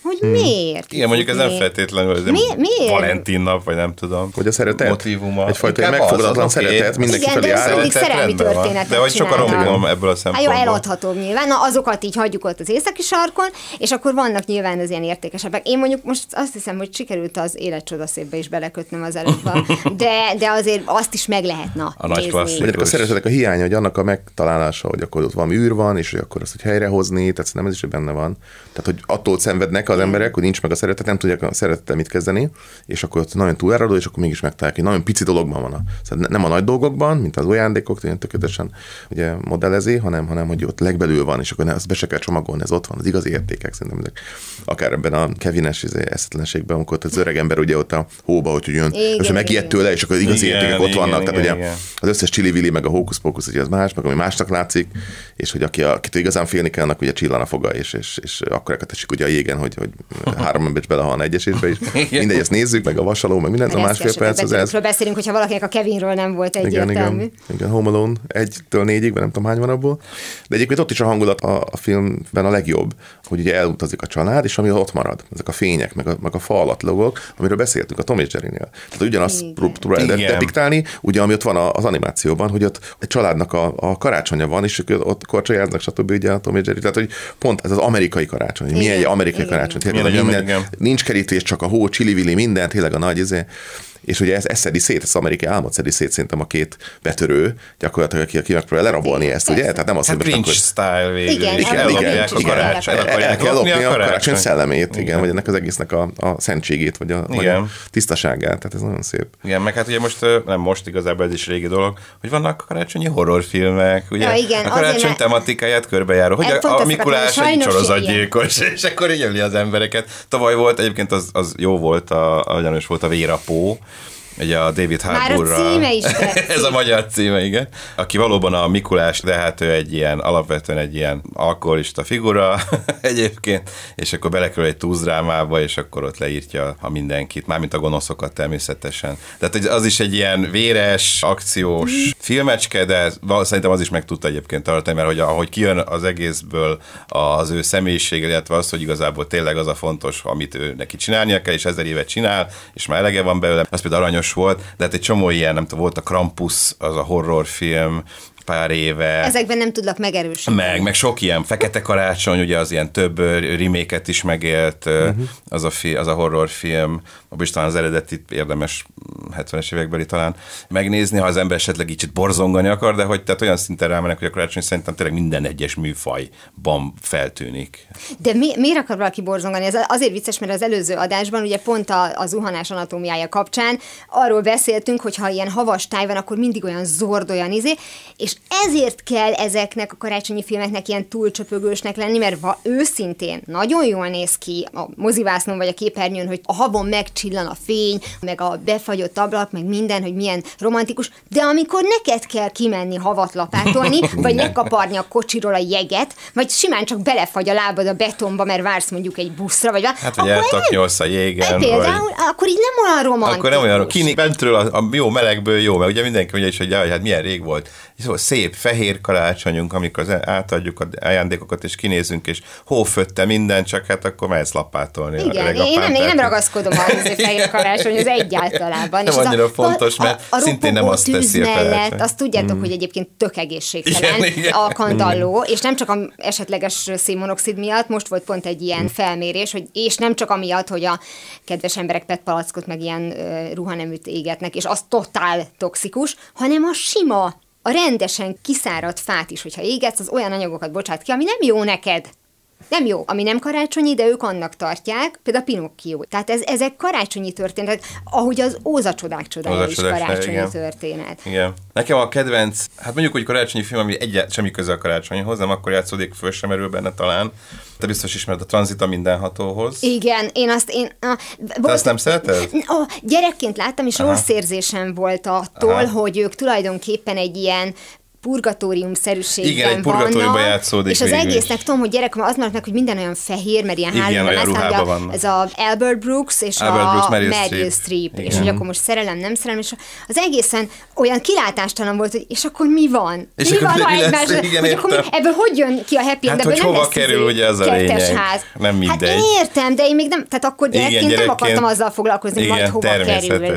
hogy miért? Igen, mondjuk ez nem feltétlenül ez Mi- miért? Valentin nap, vagy nem tudom. Hogy a szeretet? Motívuma. Egyfajta megfogadatlan az, szeretet, mindenki Igen, felé de ez áll. szerelmi van. történetet De hogy sok a csinálnak. romkom ebből a Hát jó, szempontból. eladhatóbb nyilván. Na, azokat így hagyjuk ott az északi sarkon, és akkor vannak nyilván az ilyen értékesebbek. Én mondjuk most azt hiszem, hogy sikerült az életcsodaszépbe is belekötnöm az előbb, de, de azért azt is meg lehet na, A nagy nézni. klasszik. Vagy a szeretetek a hiánya, hogy annak a megtalálása, hogy akkor ott valami űr van, és hogy akkor azt hogy helyrehozni, tehát szerintem ez is benne van. Tehát, hogy attól szenvednek az emberek, hogy nincs meg a szeretet, nem tudják a szeretettel mit kezdeni, és akkor ott nagyon túláradó, és akkor mégis megtalálják, hogy nagyon pici dologban van. A, szóval ne- nem a nagy dolgokban, mint az ajándékok, ilyen tökéletesen ugye modellezi, hanem, hanem hogy ott legbelül van, és akkor ne, azt be se kell csomagolni, ez ott van, az igazi értékek szerintem ezek. Akár ebben a Kevines izé, eszetlenségben, amikor ott az öreg ember ugye ott a hóba, hogy jön, Igen, és megijed igen. tőle, és akkor az igazi Igen, értékek ott igen, vannak. igen, Tehát ugye igen. az összes csili meg a hókusz-pókusz, ugye az más, meg ami másnak látszik, és hogy aki, akitől igazán félni kell, annak ugye csillan a foga, és, és, és akkor esik ugye a jégen, hogy, hogy három ember is belehalna egyesésbe is. (laughs) Mindegy, ezt nézzük, meg a vasaló, meg minden, a másfél perc az ez. Beszélünk, hogyha valakinek a Kevinről nem volt Igen, egyértelmű. igen, igen, Home Alone egytől négyig, vagy nem tudom hány van abból. De egyébként ott is a hangulat a, a filmben a legjobb, hogy ugye elutazik a család, és ami ott marad, ezek a fények, meg a, meg a fa alatt logok, amiről beszéltünk a Tom és Jerry-nél. Tehát ugyanazt Igen. pró- próbálja de- Igen. depiktálni, ugye ami ott van a- az animációban, hogy ott egy családnak a, a karácsonya van, és ők ott korcsolyáznak, stb. ugye a Tom és Jerry. Tehát, hogy pont ez az amerikai karácsony, hogy milyen egy Igen, amerikai igen. karácsony. Tényleg, minden, nincs kerítés, csak a hó, csili minden, tényleg a nagy izé. És ugye ez, ez szedi szét, ez amerikai álmot szedi szét szerintem a két betörő, gyakorlatilag aki, aki megpróbálja lerabolni ezt, ugye? Tehát nem azt Hát Grinch hogy style végül Igen, is. igen, igen, a igen. El- kell lopni a a karácsony szellemét, igen, Igen. vagy ennek az egésznek a, a szentségét, vagy a, vagy a tisztaságát, tehát ez nagyon szép. Igen, meg hát ugye most, nem most igazából ez is régi dolog, hogy vannak karácsonyi horrorfilmek, ugye? Ja, igen, a karácsony azért, tematikáját körbejáró, hogy Hát a, a Mikulás egy sorozatgyilkos, és akkor így öli az embereket. Tavaly volt, egyébként az, az jó volt, a, a gyanús volt a Vérapó, ugye a David Már a címe is. (laughs) Ez a magyar címe, igen. Aki valóban a Mikulás, de hát ő egy ilyen, alapvetően egy ilyen alkoholista figura (laughs) egyébként, és akkor belekerül egy túzdrámába, és akkor ott leírtja a mindenkit, mármint a gonoszokat természetesen. Tehát az is egy ilyen véres, akciós filmecske, de szerintem az is meg tudta egyébként tartani, mert hogy ahogy kijön az egészből az ő személyisége, illetve az, hogy igazából tényleg az a fontos, amit ő neki csinálnia kell, és ezer évet csinál, és már elege van belőle, az például aranyos volt, de hát egy csomó ilyen, nem tudom, volt a Krampus, az a horrorfilm, pár éve. Ezekben nem tudlak megerősíteni. Meg, meg sok ilyen Fekete Karácsony, ugye az ilyen több reméket is megélt, uh-huh. az, a fi, az a horrorfilm, abban is talán az eredetit érdemes 70-es évekbeli talán megnézni, ha az ember esetleg kicsit borzongani akar, de hogy tehát olyan szinten rámenek, hogy a karácsony szerintem tényleg minden egyes műfajban feltűnik. De mi, miért akar valaki borzongani? Ez azért vicces, mert az előző adásban, ugye pont a, a zuhanás anatómiája kapcsán arról beszéltünk, hogy ha ilyen havas táj van, akkor mindig olyan zord, olyan izé, és ezért kell ezeknek a karácsonyi filmeknek ilyen túlcsöpögősnek lenni, mert ha őszintén nagyon jól néz ki a mozivásznon vagy a képernyőn, hogy a havon megcsillan a fény, meg a befagyott ablak, meg minden, hogy milyen romantikus, de amikor neked kell kimenni havat lapátolni, (laughs) vagy lekaparni a kocsiról a jeget, vagy simán csak belefagy a lábad a betonba, mert vársz mondjuk egy buszra, vagy Hát, hogy eltaknyolsz a jégen. Például, vagy... akkor így nem olyan romantikus. Akkor nem olyan Kini bentről a, a, jó melegből jó, mert ugye mindenki mondja is, hogy, hogy hát milyen rég volt. Szóval szép fehér karácsonyunk, amikor az átadjuk a ajándékokat, és kinézünk, és hófötte minden, csak hát akkor mehetsz lapátolni. Igen, én nem, én nem ragaszkodom a fehér karácsony, az egyáltalában. Nem és annyira a, fontos, mert a, a szintén nem azt teszi a mellett, azt tudjátok, mm. hogy egyébként tök egészségtelen igen, igen. a kandalló, és nem csak a esetleges szénmonoxid miatt, most volt pont egy ilyen mm. felmérés, hogy és nem csak amiatt, hogy a kedves emberek PET palackot meg ilyen uh, ruhaneműt égetnek, és az totál toxikus, hanem a sima a rendesen kiszáradt fát is, hogyha égetsz, az olyan anyagokat bocsát ki, ami nem jó neked nem jó, ami nem karácsonyi, de ők annak tartják, például Pinocchio. Tehát ez, ezek karácsonyi történetek, ahogy az Óza csodák csodája is karácsonyi igen. történet. Igen. Nekem a kedvenc, hát mondjuk, hogy karácsonyi film, ami egyet semmi köze a karácsonyhoz, nem akkor játszódik, föl sem erül benne talán. Te biztos ismered a tranzita mindenhatóhoz. Igen, én azt én... A, Te azt nem szereted? A, gyerekként láttam, és Aha. rossz érzésem volt attól, Aha. hogy ők tulajdonképpen egy ilyen purgatórium-szerűségben Igen, egy purgatóriumban játszódik És az egésznek tudom, hogy gyerek, az meg, hogy minden olyan fehér, mert ilyen Igen, olyan ruhában van. Ez a Albert Brooks és Albert a Brooks, Meryl, Meryl Streep, és hogy akkor most szerelem, nem szerelem, és az egészen olyan kilátástalan volt, hogy és akkor mi van? És mi van, ha egymás, hogy akkor mi, ebből hogy jön ki a happy hát, hogy hova kerül, ugye az a lényeg. Ház. Nem mindegy. Hát értem, de én még nem, tehát akkor gyerekként, igen, gyerekként nem akartam azzal foglalkozni, igen, majd hova kerül.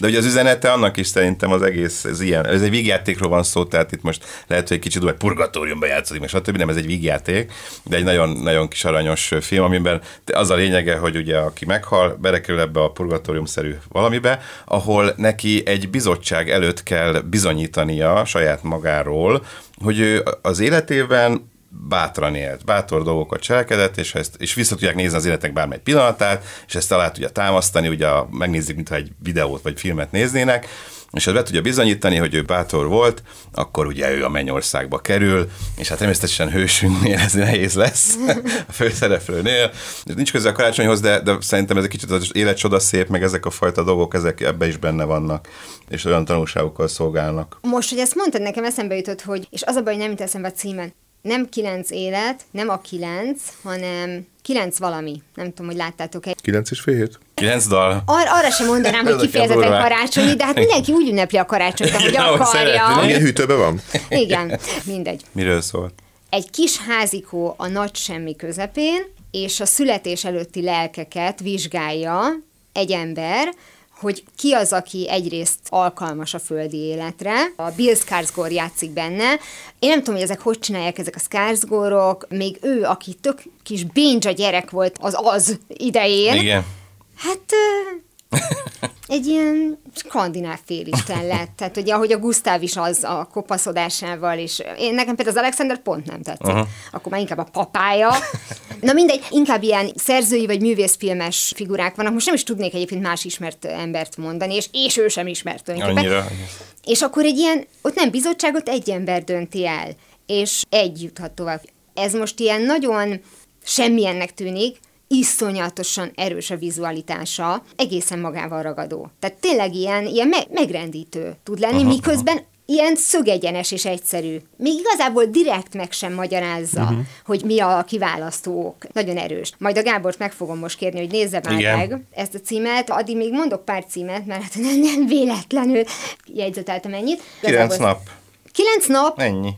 De ugye az üzenete annak is szerintem az egész, ez ilyen, ez egy vígjátékról van szó, tehát itt most lehet, hogy kicsit úgy purgatóriumban játszik, meg stb. Nem, ez egy vígjáték, de egy nagyon, nagyon kis aranyos film, amiben az a lényege, hogy ugye aki meghal, belekerül ebbe a purgatóriumszerű valamibe, ahol neki egy bizottság előtt kell bizonyítania saját magáról, hogy ő az életében bátran élt, bátor dolgokat cselekedett, és, ezt, és vissza tudják nézni az életek bármely pillanatát, és ezt alá tudja támasztani, ugye megnézik, mintha egy videót vagy filmet néznének, és ha be tudja bizonyítani, hogy ő bátor volt, akkor ugye ő a mennyországba kerül, és hát természetesen hősünknél ez nehéz lesz, (laughs) a főszereplőnél. Nincs köze a karácsonyhoz, de, de szerintem ez egy kicsit az életcsoda szép, meg ezek a fajta dolgok, ezek ebbe is benne vannak, és olyan tanulságokkal szolgálnak. Most, hogy ezt mondtad, nekem eszembe jutott, hogy, és az a baj, hogy nem jut eszembe a címen, nem kilenc élet, nem a kilenc, hanem kilenc valami. Nem tudom, hogy láttátok-e. Kilenc és fél hét? Kilenc dal. Ar- arra sem mondanám, hogy kifejezetten karácsonyi, de hát mindenki úgy ünnepli a karácsonyt, ahogy Igen, akarja. Milyen hűtőben van? Igen, mindegy. Miről szól? Egy kis házikó a nagy semmi közepén, és a születés előtti lelkeket vizsgálja egy ember, hogy ki az, aki egyrészt alkalmas a földi életre. A Bill Skarsgård játszik benne. Én nem tudom, hogy ezek hogy csinálják ezek a Skarsgårdok, még ő, aki tök kis bénja gyerek volt az az idején. Igen. Hát (laughs) egy ilyen skandináv félisten lett. Tehát ugye, ahogy a Gusztáv is az a kopaszodásával, és én nekem például az Alexander pont nem tetszett. Uh-huh. Akkor már inkább a papája. Na mindegy, inkább ilyen szerzői vagy művészfilmes figurák vannak. Most nem is tudnék egyébként más ismert embert mondani, és, és ő sem ismert. Annyira. És akkor egy ilyen, ott nem bizottságot, egy ember dönti el, és egy juthat tovább. Ez most ilyen nagyon semmilyennek tűnik, iszonyatosan erős a vizualitása, egészen magával ragadó. Tehát tényleg ilyen, ilyen me- megrendítő tud lenni, aha, miközben aha. ilyen szögegyenes és egyszerű. Még igazából direkt meg sem magyarázza, uh-huh. hogy mi a kiválasztók. Nagyon erős. Majd a Gábort meg fogom most kérni, hogy nézze már Igen. meg ezt a címet. Addig még mondok pár címet, mert hát (laughs) nem, nem véletlenül jegyzeteltem ennyit. Kilenc nap. Kilenc nap? Ennyi.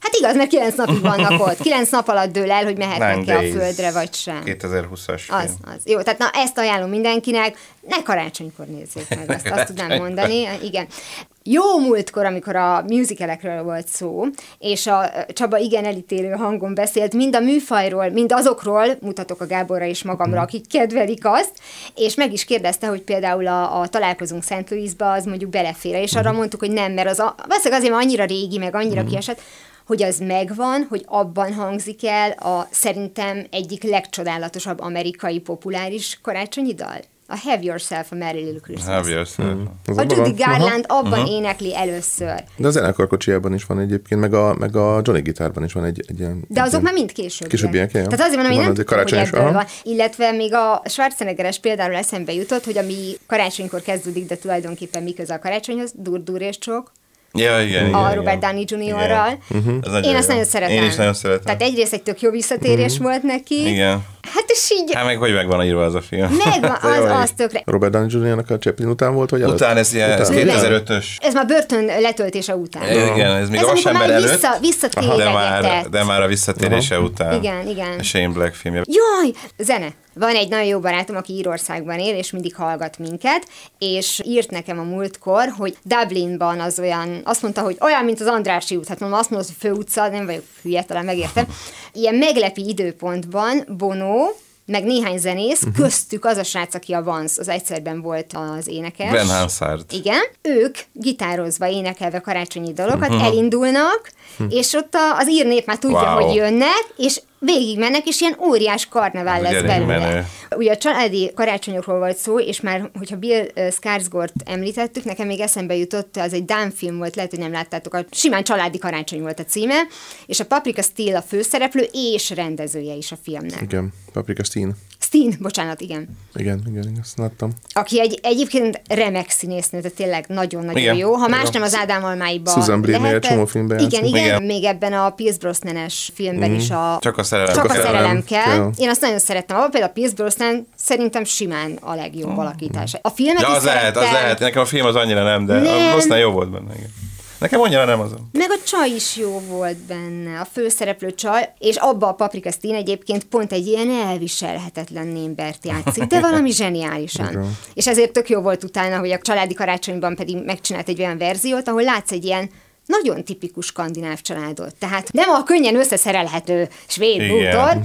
Hát igaz, mert kilenc napig vannak (laughs) ott. Kilenc nap alatt dől el, hogy mehetnek-e a földre, vagy sem. 2020-as film. Az, az. Jó, tehát na ezt ajánlom mindenkinek, ne karácsonykor nézzék meg, azt, azt tudnám mondani. Igen. Jó múltkor, amikor a musicalekről volt szó, és a Csaba igen elítélő hangon beszélt, mind a műfajról, mind azokról, mutatok a Gáborra és magamra, akik kedvelik azt, és meg is kérdezte, hogy például a, a találkozunk Szent Louisba, az mondjuk belefér, és arra mondtuk, hogy nem, mert az a, valószínűleg azért, mert annyira régi, meg annyira kiesett, hogy az megvan, hogy abban hangzik el a szerintem egyik legcsodálatosabb amerikai populáris karácsonyi dal. A Have Yourself a Merry Little Christmas. Have yourself. Az A abban Judy? Garland Aha. abban énekli először. De a zenekarkocsiában is van egyébként, meg a, meg a Johnny gitárban is van egy, egy ilyen... De egy azok ilyen- már mind később. Későbbiek. Tehát azért mondom, hogy Van nem egy tudom, hogy karácsonyos, ebből aha. van. Illetve még a Schwarzeneggeres például eszembe jutott, hogy ami karácsonykor kezdődik, de tulajdonképpen mi köze a karácsonyhoz, dur, dur és csók, Ja, igen, igen, a igen. Robert Downey Jr.-ral. Igen. Ez Én azt jó. nagyon szeretem. Én is nagyon szeretem. Tehát egyrészt egy tök jó visszatérés volt neki. Igen. Hát és így Hát meg hogy meg van írva az a film. megvan, (laughs) az, az tökre. Robert Downey Jr.-nak a Chaplin után volt, vagy előtt? Után ez, ilyen, ez Után. 2005-ös. Ez már börtön letöltése után. Igen, ez még ez a amikor vasember már előtt. vissza, De már, de már a visszatérése után. Igen, igen. A Shane Black filmje. Jaj, zene. Van egy nagyon jó barátom, aki Írországban él, és mindig hallgat minket, és írt nekem a múltkor, hogy Dublinban az olyan, azt mondta, hogy olyan, mint az Andrássy út, hát mondom, azt mondod, hogy főutca, nem vagyok hülye, talán megértem. (laughs) Ilyen meglepi időpontban Bono, meg néhány zenész, uh-huh. köztük az a srác, aki a Vance, az egyszerben volt az énekes. Glenn Hansard. Igen, ők gitározva, énekelve karácsonyi dalokat elindulnak, és ott az ír nép már tudja, Wow. hogy jönnek, és végig mennek, és ilyen óriás karnevál Ez lesz belőle. menő. Ugye a családi karácsonyokról volt szó, és már, hogyha Bill Skarsgård említettük, nekem még eszembe jutott, az egy Dán film volt, lehet, hogy nem láttátok, a simán családi karácsony volt a címe, és a Paprika Steel a főszereplő és rendezője is a filmnek. Igen, Paprika Steen. Steen, bocsánat, igen. Igen, igen, azt láttam. Aki egy, egyébként remek színésznő, tehát tényleg nagyon-nagyon Igen. jó. Ha más Igen. nem az Ádám Almáiba Susan Bleed-nél egy lehetett- csomó filmben Igen, igen, Igen. még ebben a Pierce Brosnan-es filmben is a... Csak a szerelem. Csak a a szerelem kell. kell. Én azt nagyon szerettem. Abban például a Pierce Brosnan szerintem simán a legjobb alakítása. A filmet Ja, is az lehet, az szerettem, lehet. Nekem a film az annyira nem, de Nem. a Brosnan jó volt benne. Igen. Nekem annyira nem az. Meg a csaj is jó volt benne, a főszereplő csaj, és abba a Paprika Steen egyébként pont egy ilyen elviselhetetlen némbert játszik, de valami zseniálisan. és ezért tök jó volt utána, hogy a családi karácsonyban pedig megcsinált egy olyan verziót, ahol látsz egy ilyen nagyon tipikus skandináv családot. Tehát nem a könnyen összeszerelhető svéd Igen. bútor,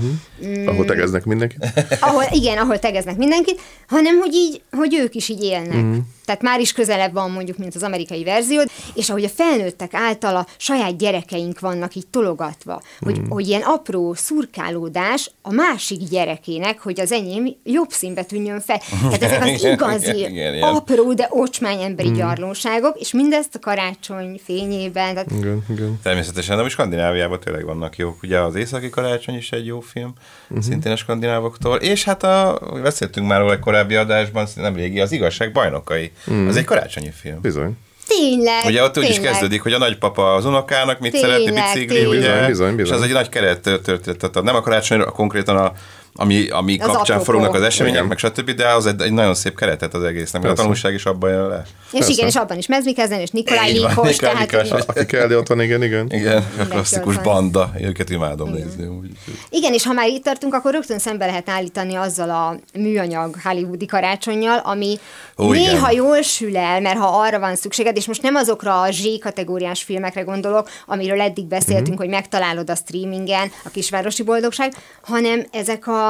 Uh-huh. Ahol tegeznek mindenki. ahol, igen, ahol tegeznek mindenkit, hanem hogy így, hogy ők is így élnek. Mhm. Mm. Tehát már is közelebb van mondjuk, mint az amerikai verzió, és ahogy a felnőttek által a saját gyerekeink vannak így tologatva, hogy, Mhm. mm. hogy ilyen apró szurkálódás a másik gyerekének, hogy az enyém jobb színbe tűnjön fel. Tehát ezek az (laughs) igazi, igen, igen, igen. apró, de ocsmány emberi mm. gyarlóságok, és mindezt a karácsony fényében. Tehát Igen, igen. Természetesen, de most Skandináviában tényleg vannak jók. Ugye az Északi Karácsony is egy jó film, uh-huh. szintén a skandinávoktól. És hát a, beszéltünk már róla egy korábbi adásban, nem régi, az Igazság bajnokai. Uh-huh. Az egy karácsonyi film. Bizony. tényleg, Ugye ott úgy is tényleg. kezdődik, hogy a nagypapa az unokának mit Tényleg, szeretne, bicikli, tényleg. ugye? Bizony, bizony, bizony. És az egy nagy keret történet, tehát nem a karácsonyra, konkrétan a ami, ami Az kapcsán apropó. forognak az események, Igen. meg stb., de az egy, egy nagyon szép keretet az egésznek, mert a tanulság is abban jön le. És Persze. igen, és abban is Mezmikezden, és Nikolaj Nikolaj tehát hogy- Aki kell, de ott van, igen, igen. Igen, a klasszikus banda, őket imádom nézni. Úgy. Igen, és ha már itt tartunk, akkor rögtön szembe lehet állítani azzal a műanyag hollywoodi karácsonyjal, ami Ó, néha igen. jól sül el, mert ha arra van szükséged, és most nem azokra a Z-kategóriás filmekre gondolok, amiről eddig beszéltünk, Mhm. hogy megtalálod a streamingen, a kisvárosi boldogság, hanem ezek a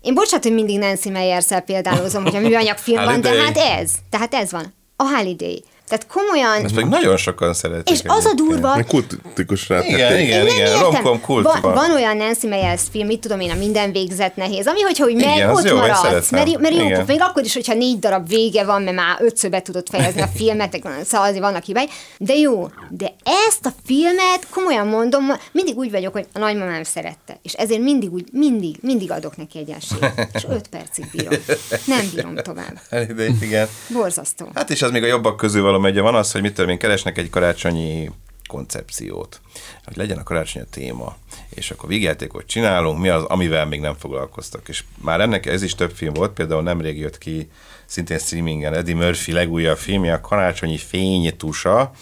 én bocsánat, hogy mindig Nancy Meyers-szel példálozom, hogy a műanyag film van, de hát ez, tehát ez van. A Holiday. Tehát komolyan... Ezt pedig nagyon sokan szeretik. És az a durva, Egy kultikus rá. Igen, igen, nem igen, értem. romkom kultban. Van, van olyan Nancy Meyers film, mit tudom én, a minden végzet nehéz, ami hogyha Igen, az ott jó, maradsz, mert, mert jó, Igen. még akkor is, hogyha négy darab vége van, mert már ötször be tudod fejezni a filmet, szóval azért vannak hibái, de jó, de ezt a filmet, komolyan mondom, mindig úgy vagyok, hogy a nagymamám szerette, és ezért mindig úgy, mindig, mindig adok neki egy esélyt, és öt percig bírom. Nem bírom tovább. (laughs) Igen. Borzasztó. Hát és az még a jobbak közül valami ugye van az, hogy mit tudom én, keresnek egy karácsonyi koncepciót, hogy legyen a karácsony a téma, és akkor vígjátékot csinálunk, mi az, amivel még nem foglalkoztak. És már ennek ez is több film volt, például nemrég jött ki szintén streamingen Eddie Murphy legújabb filmje, a Karácsonyi Fénytusa,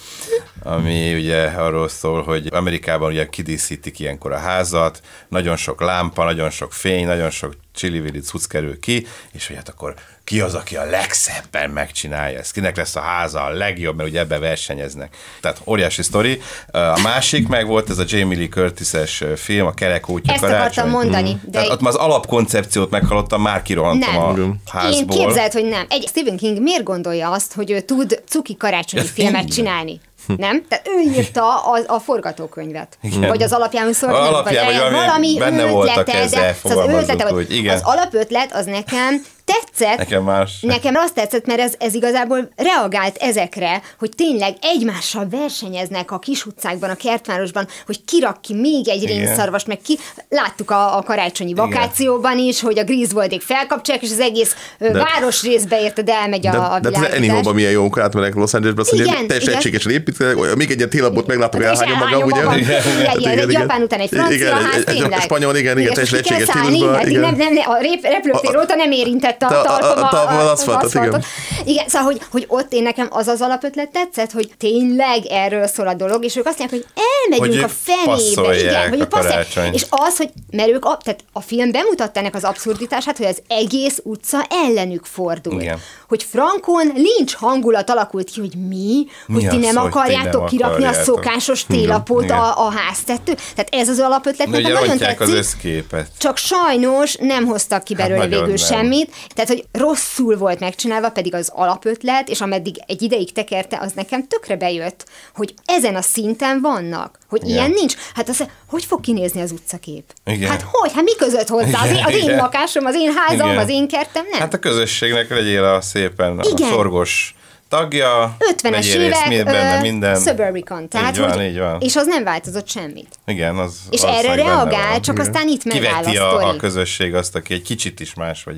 ami ugye arról szól, hogy Amerikában ugye kidíszítik ilyenkor a házat, nagyon sok lámpa, nagyon sok fény, nagyon sok csili cucc kerül ki, és hogy hát akkor ki az, aki a legszebben megcsinálja ezt, kinek lesz a háza a legjobb, mert ugye ebbe versenyeznek. Tehát óriási sztori. A másik meg volt ez a Jamie Lee Curtis-es film, a Kerek útja Ezt karácsony. akartam mondani. Mm. De Tehát ott már az alapkoncepciót meghallottam, már kirohantam nem. a házból. Én képzelt, hogy nem. Egy Stephen King miért gondolja azt, hogy ő tud cuki karácsonyi filmet csinálni? Nem? Tehát ő írta a, a forgatókönyvet. Igen. Vagy az alapján nem, Alapján, vagy valami valami benne voltak ötlete, ezzel, de szóval az, ötlete, úgy, igen. az alapötlet az nekem tetszett, Nekem más. Nekem azt tetszett, mert ez, ez igazából reagált ezekre, hogy tényleg egymással versenyeznek a kis utcákban, a kertvárosban, hogy kirak ki még egy Igen. rénszarvast, meg ki. Láttuk a, a karácsonyi vakációban is, hogy a Griswoldék felkapcsolják, és az egész de, De- városrészbe érted elmegy De, a, a de, de az. Anyhow-ban milyen jók átmennek Los Angelesbe, azt mondja, Igen, teljesen igen. egységesen olyan- még egy ilyen télapot meglátok, Hát elhányom magam, ugye? Igen, Igen, Hát igen, egy japán után egy francia igen, ház, egy, egy, egy spanyol, igen, igen, teljesen egységes stílusban. hát igen. Nem, nem, a repülőtér óta nem érintette a a- a- a a, a, aszfaltot, igen. Igen, szóval, hogy, hogy ott én nekem az az alapötlet tetszett, hogy tényleg erről szól a dolog, és ők azt mondják, hogy elmegyünk Hogy a fenébe. Igen, hogy a passzolják. És az, hogy, mert ők, a, tehát a film bemutatta ennek az abszurditását, hogy az egész utca ellenük fordul. Igen. Hogy Frankon lincs hangulat alakult ki, hogy mi, hogy Mi ti nem ti akarjátok nem kirakni a akarjátok? szokásos télapot Igen. a, a háztető. Tehát ez az alapötlet nekem nagyon rontják az tetszik. összképet. Csak sajnos nem hoztak ki Hát belőle nagyon végül nem. semmit, tehát hogy rosszul volt megcsinálva, pedig az alapötlet, és ameddig egy ideig tekerte, az nekem tökre bejött, hogy ezen a szinten vannak, hogy Igen. ilyen nincs. Hát az, hogy fog kinézni az utcakép? Igen. Hát hogy? Hát mi között hozzá? Az én, az én Igen. lakásom, az én házam, Igen. az én kertem, nem? Hát a közösségnek legyél a szépen Igen. a szorgos tagja, 50-es vegyél részt évek, benne minden. Suburbicon. Tehát, így van, hogy, így van. És az nem változott semmit. Igen, az És erre reagál, van. csak aztán itt megáll a Kiveti a, a sztori. közösség azt, aki egy kicsit is más, vagy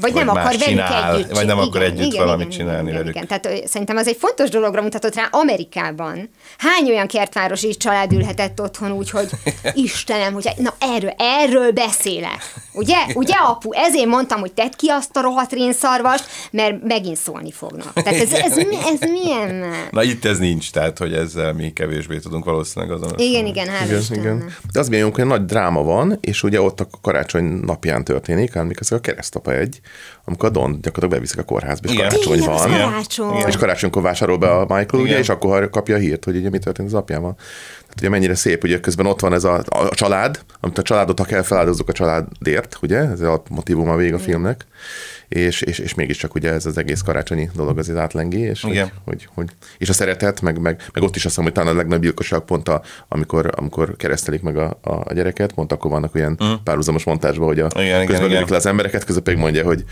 Vagy nem akar velük csinál, együtt vagy nem akar együtt valamit csinálni igen, velük. Igen. Tehát szerintem az egy fontos dologra mutatott rá Amerikában. Hány olyan kertvárosi család ülhetett otthon úgy, hogy (laughs) Istenem, hogy na erről, erről beszélek. Ugye? Ugye apu? Ezért mondtam, hogy tedd ki azt a rohadt rénszarvast, mert megint szólni fognak. Tehát ez, ez, mi- ez milyen? Na itt ez nincs, tehát hogy ezzel mi kevésbé tudunk valószínűleg azonosulni. Igen, igen, hála Igen, igen. De az milyen jó, hogy nagy dráma van, és ugye ott a karácsony napján történik, amikor a keresztapa egy, amikor a Don gyakorlatilag beviszik a kórházba, és Igen. karácsony van. karácsony. Igen. És karácsonykor vásárol be a Michael, ugye, Igen. és akkor kapja a hírt, hogy ugye mi történt az apjával. Tehát ugye mennyire szép, ugye közben ott van ez a, a család, amit a családot, ha kell feláldozzuk a családért, ugye, ez a motivum a vég a filmnek, és, és, és mégiscsak ugye ez az egész karácsonyi dolog az átlengi, és, hogy, Igen. hogy, hogy, és a szeretet, meg, meg, meg ott is azt hiszem, hogy talán a legnagyobb gyilkosság pont, a, amikor, amikor keresztelik meg a, a gyereket, pont akkor vannak olyan mm. párhuzamos montásban, hogy a, Igen, közben igen. le az embereket, közben pedig mondja, hogy,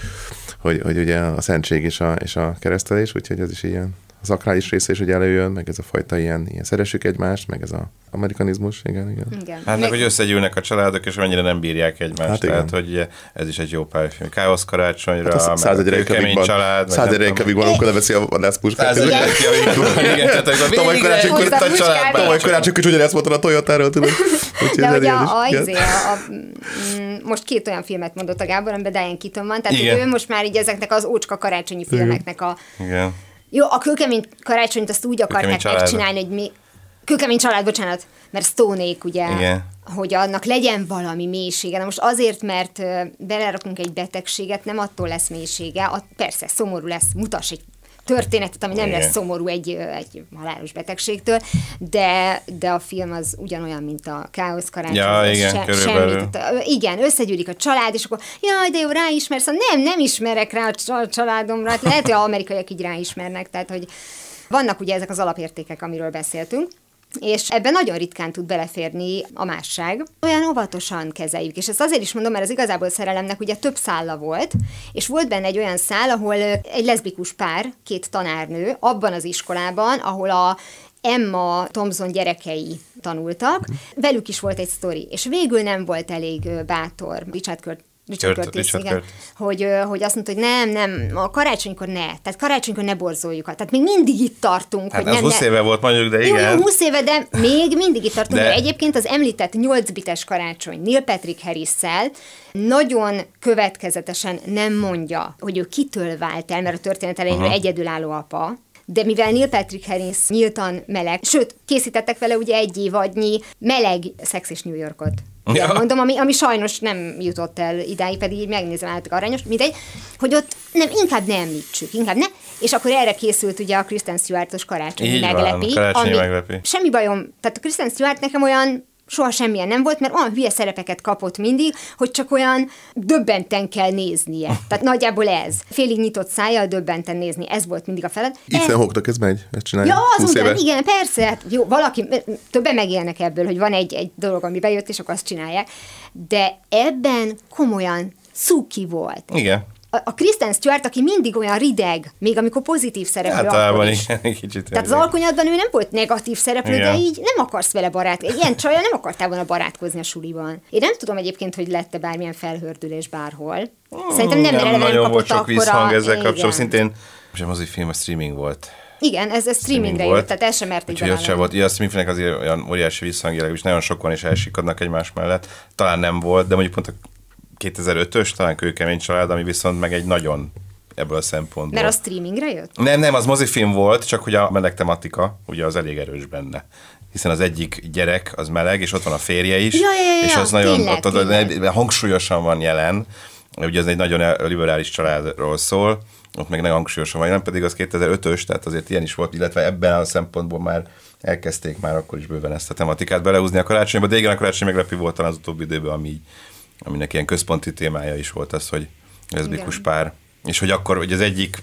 hogy, hogy ugye a szentség és a, és a keresztelés, úgyhogy ez is ilyen az akrális része is, hogy előjön, meg ez a fajta ilyen, ilyen szeressük egymást, meg ez a amerikanizmus, igen, igen. Igen. Hát meg, hogy összegyűlnek a családok, és mennyire nem bírják egymást. Hát igen. Tehát, hogy ugye, ez is egy jó pályafilm. Káosz karácsonyra, Hát százegy reykjavikban, család. százegy tudom. reykjavikban, amikor leveszi a vadászpuskát. Igen, tehát Tavaly karácsonykor- a családba. Tavaly karácsonykor is ugyanezt mondta a Toyotáról, tudod. (laughs) De ilyen a, izé, mm, most két olyan filmet mondott a Gábor, amiben Diane Keaton van, tehát ő most már így ezeknek az ócska karácsonyi filmeknek a... Jó, a kőkemény karácsonyt azt úgy akarták megcsinálni, hogy mi... Kőkemény család, bocsánat, mert Stonék ugye, Igen. hogy annak legyen valami mélysége. Na most azért, mert belerakunk egy betegséget, nem attól lesz mélysége, a, persze szomorú lesz, mutass egy történetet, ami nem Igen. lesz szomorú egy, egy halálos betegségtől, de, de a film az ugyanolyan, mint a Káosz karácsony. Ja, igen, körülbelül. Semmi, tehát, igen, összegyűlik a család, és akkor jaj, de jó, ráismersz, szóval nem, nem ismerek rá a csa- családomra, Hát lehet, hogy amerikaiak így ráismernek, tehát hogy vannak ugye ezek az alapértékek, amiről beszéltünk, és ebben nagyon ritkán tud beleférni a másság. Olyan óvatosan kezeljük, és ezt azért is mondom, mert az igazából szerelemnek ugye több szálla volt, és volt benne egy olyan szál, ahol egy leszbikus pár, két tanárnő, abban az iskolában, ahol a Emma Thompson gyerekei tanultak, velük is volt egy sztori, és végül nem volt elég bátor Richard Kurt Richard Kurt- Curtis, Richard igen, Curtis. hogy, hogy azt mondta, hogy nem, nem, a karácsonykor ne, tehát karácsonykor ne borzoljuk. Tehát még mindig itt tartunk. Hát hogy az nem, 20 ne, éve volt mondjuk, de jó, igen. jó, 20 éve, de még mindig itt tartunk, De- de... egyébként az említett 8 bites karácsony Neil Patrick harris nagyon következetesen nem mondja, hogy ő kitől vált el, mert a történet elején ő egyedülálló apa, de mivel Neil Patrick Harris nyíltan meleg, sőt, készítettek vele ugye egy évadnyi meleg Sex és New Yorkot. Ja. Mondom, ami, ami sajnos nem jutott el idáig, pedig így megnézem állatok aranyos, mindegy, hogy ott nem, inkább nem említsük, inkább ne, és akkor erre készült ugye a Kristen Stewart-os karácsonyi Így van, meglepi. karácsonyi ami meglepi. Semmi bajom, tehát a Kristen Stewart nekem olyan soha semmilyen nem volt, mert olyan hülye szerepeket kapott mindig, hogy csak olyan döbbenten kell néznie. Tehát nagyjából ez. Félig nyitott szájjal döbbenten nézni, ez volt mindig a feladat. Ethan Ez- Hawke-nak ez megy, ezt csinálja. Ja, az 20 éve. ugyan, igen, persze, hát jó, valaki, többen megélnek ebből, hogy van egy, egy dolog, ami bejött, és akkor azt csinálják, de ebben komolyan cuki volt. Igen. A, Kristen Stewart, aki mindig olyan rideg, még amikor pozitív szereplő, Általában igen, (laughs) kicsit. Tehát az alkonyatban ő nem volt negatív szereplő, de Igen. így nem akarsz vele barát. Ilyen csajjal nem akartál volna barátkozni a suliban. Én nem tudom egyébként, hogy lette bármilyen felhördülés bárhol. Szerintem nem, nem nagyon volt sok visszhang ezzel kapcsolatban. Szintén, most a mozifilm a streaming volt. Igen, ez, ez streamingre volt. jött, tehát ez sem mert Úgyhogy sem volt. Ja, a streamingnek azért olyan óriási visszhangja, legalábbis nagyon sokan is elsikadnak egymás mellett. Talán nem volt, de mondjuk pont a 2005-ös, talán kőkemény család, ami viszont meg egy nagyon ebből a szempontból. Mert a streamingre jött? Nem, nem, az mozifilm volt, csak hogy a meleg tematika ugye az elég erős benne. Hiszen az egyik gyerek az meleg, és ott van a férje is, Ja, ja, ja, és az nagyon tényleg, ott, ott, tényleg. hangsúlyosan van jelen. Ugye ez egy nagyon liberális családról szól, ott meg nagyon hangsúlyosan van jelen, pedig az 2005-ös, tehát azért ilyen is volt, illetve ebben a szempontból már elkezdték már akkor is bőven ezt a tematikát belehúzni a karácsonyba, de igen, a karácsony meglepő volt talán az utóbbi időben, ami így, aminek ilyen központi témája is volt az, hogy leszbikus pár, és hogy akkor hogy az egyik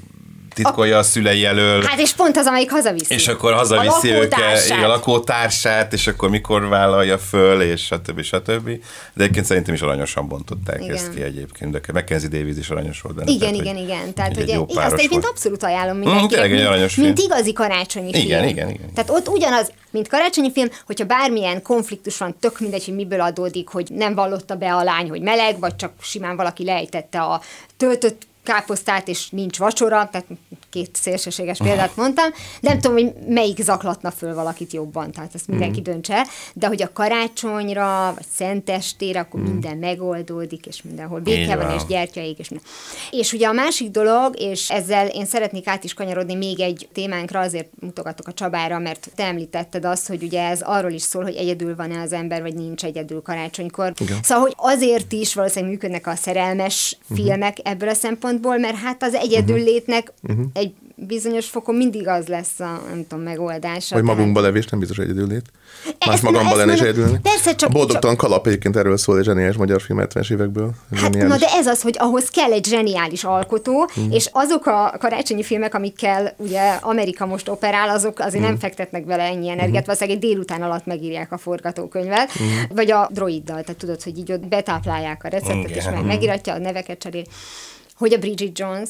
titkolja a szülei elől, Hát és pont az, amelyik hazaviszi. és akkor hazaviszi a őket, igen, a lakótársát, és akkor mikor vállalja föl, és stb. stb. De egyébként szerintem is aranyosan bontották Igen. ezt ki egyébként, de Mackenzie Davis is aranyos volt benne. Igen, tehát, igen, igen. Tehát, hogy egy azt egyébként abszolút ajánlom Mm, mindenkinek, egy mint, mint film. igazi karácsonyi Igen, film. igen, igen. Tehát ott ugyanaz, mint karácsonyi film, hogyha bármilyen konfliktus van, tök mindegy, hogy miből adódik, hogy nem vallotta be a lány, hogy meleg, vagy csak simán valaki lejtette a töltött káposztát, és nincs vacsora, tehát két szélsőséges példát mondtam, nem tudom, hogy melyik zaklatna föl valakit jobban, tehát ezt mindenki Mhm. döntse de hogy a karácsonyra, vagy szentestére, akkor Mhm. minden megoldódik, és mindenhol béke van, és gyertyaik, és minden. És ugye a másik dolog, és ezzel én szeretnék át is kanyarodni még egy témánkra, azért mutogatok a Csabára, mert te említetted azt, hogy ugye ez arról is szól, hogy egyedül van-e az ember, vagy nincs egyedül karácsonykor. Igen. Szóval, hogy azért is valószínűleg működnek a szerelmes uh-huh. filmek ebből a szempontból, mert hát az egyedül létnek uh-huh. egy bizonyos fokon mindig az lesz a, nem tudom, megoldása. Vagy magunkba levés nem biztos egyedül lét. Más Ezt- magamban ezt lenni is mondom, egyedül. persze, csak- A boldogtalan kalap egyébként erről szól, egy zseniális magyar film 70-es évekből. Hát, na de ez az, hogy ahhoz kell egy zseniális alkotó, mm. és azok a karácsonyi filmek, amikkel ugye Amerika most operál, azok azért mm. nem fektetnek bele ennyi energiát, mm. valószínűleg egy délután alatt megírják a forgatókönyvet, mm. vagy a droiddal, tehát tudod, hogy így ott betáplálják a receptet, Igen. és meg megiratja a neveket cserél. Hogy a Bridget Jones,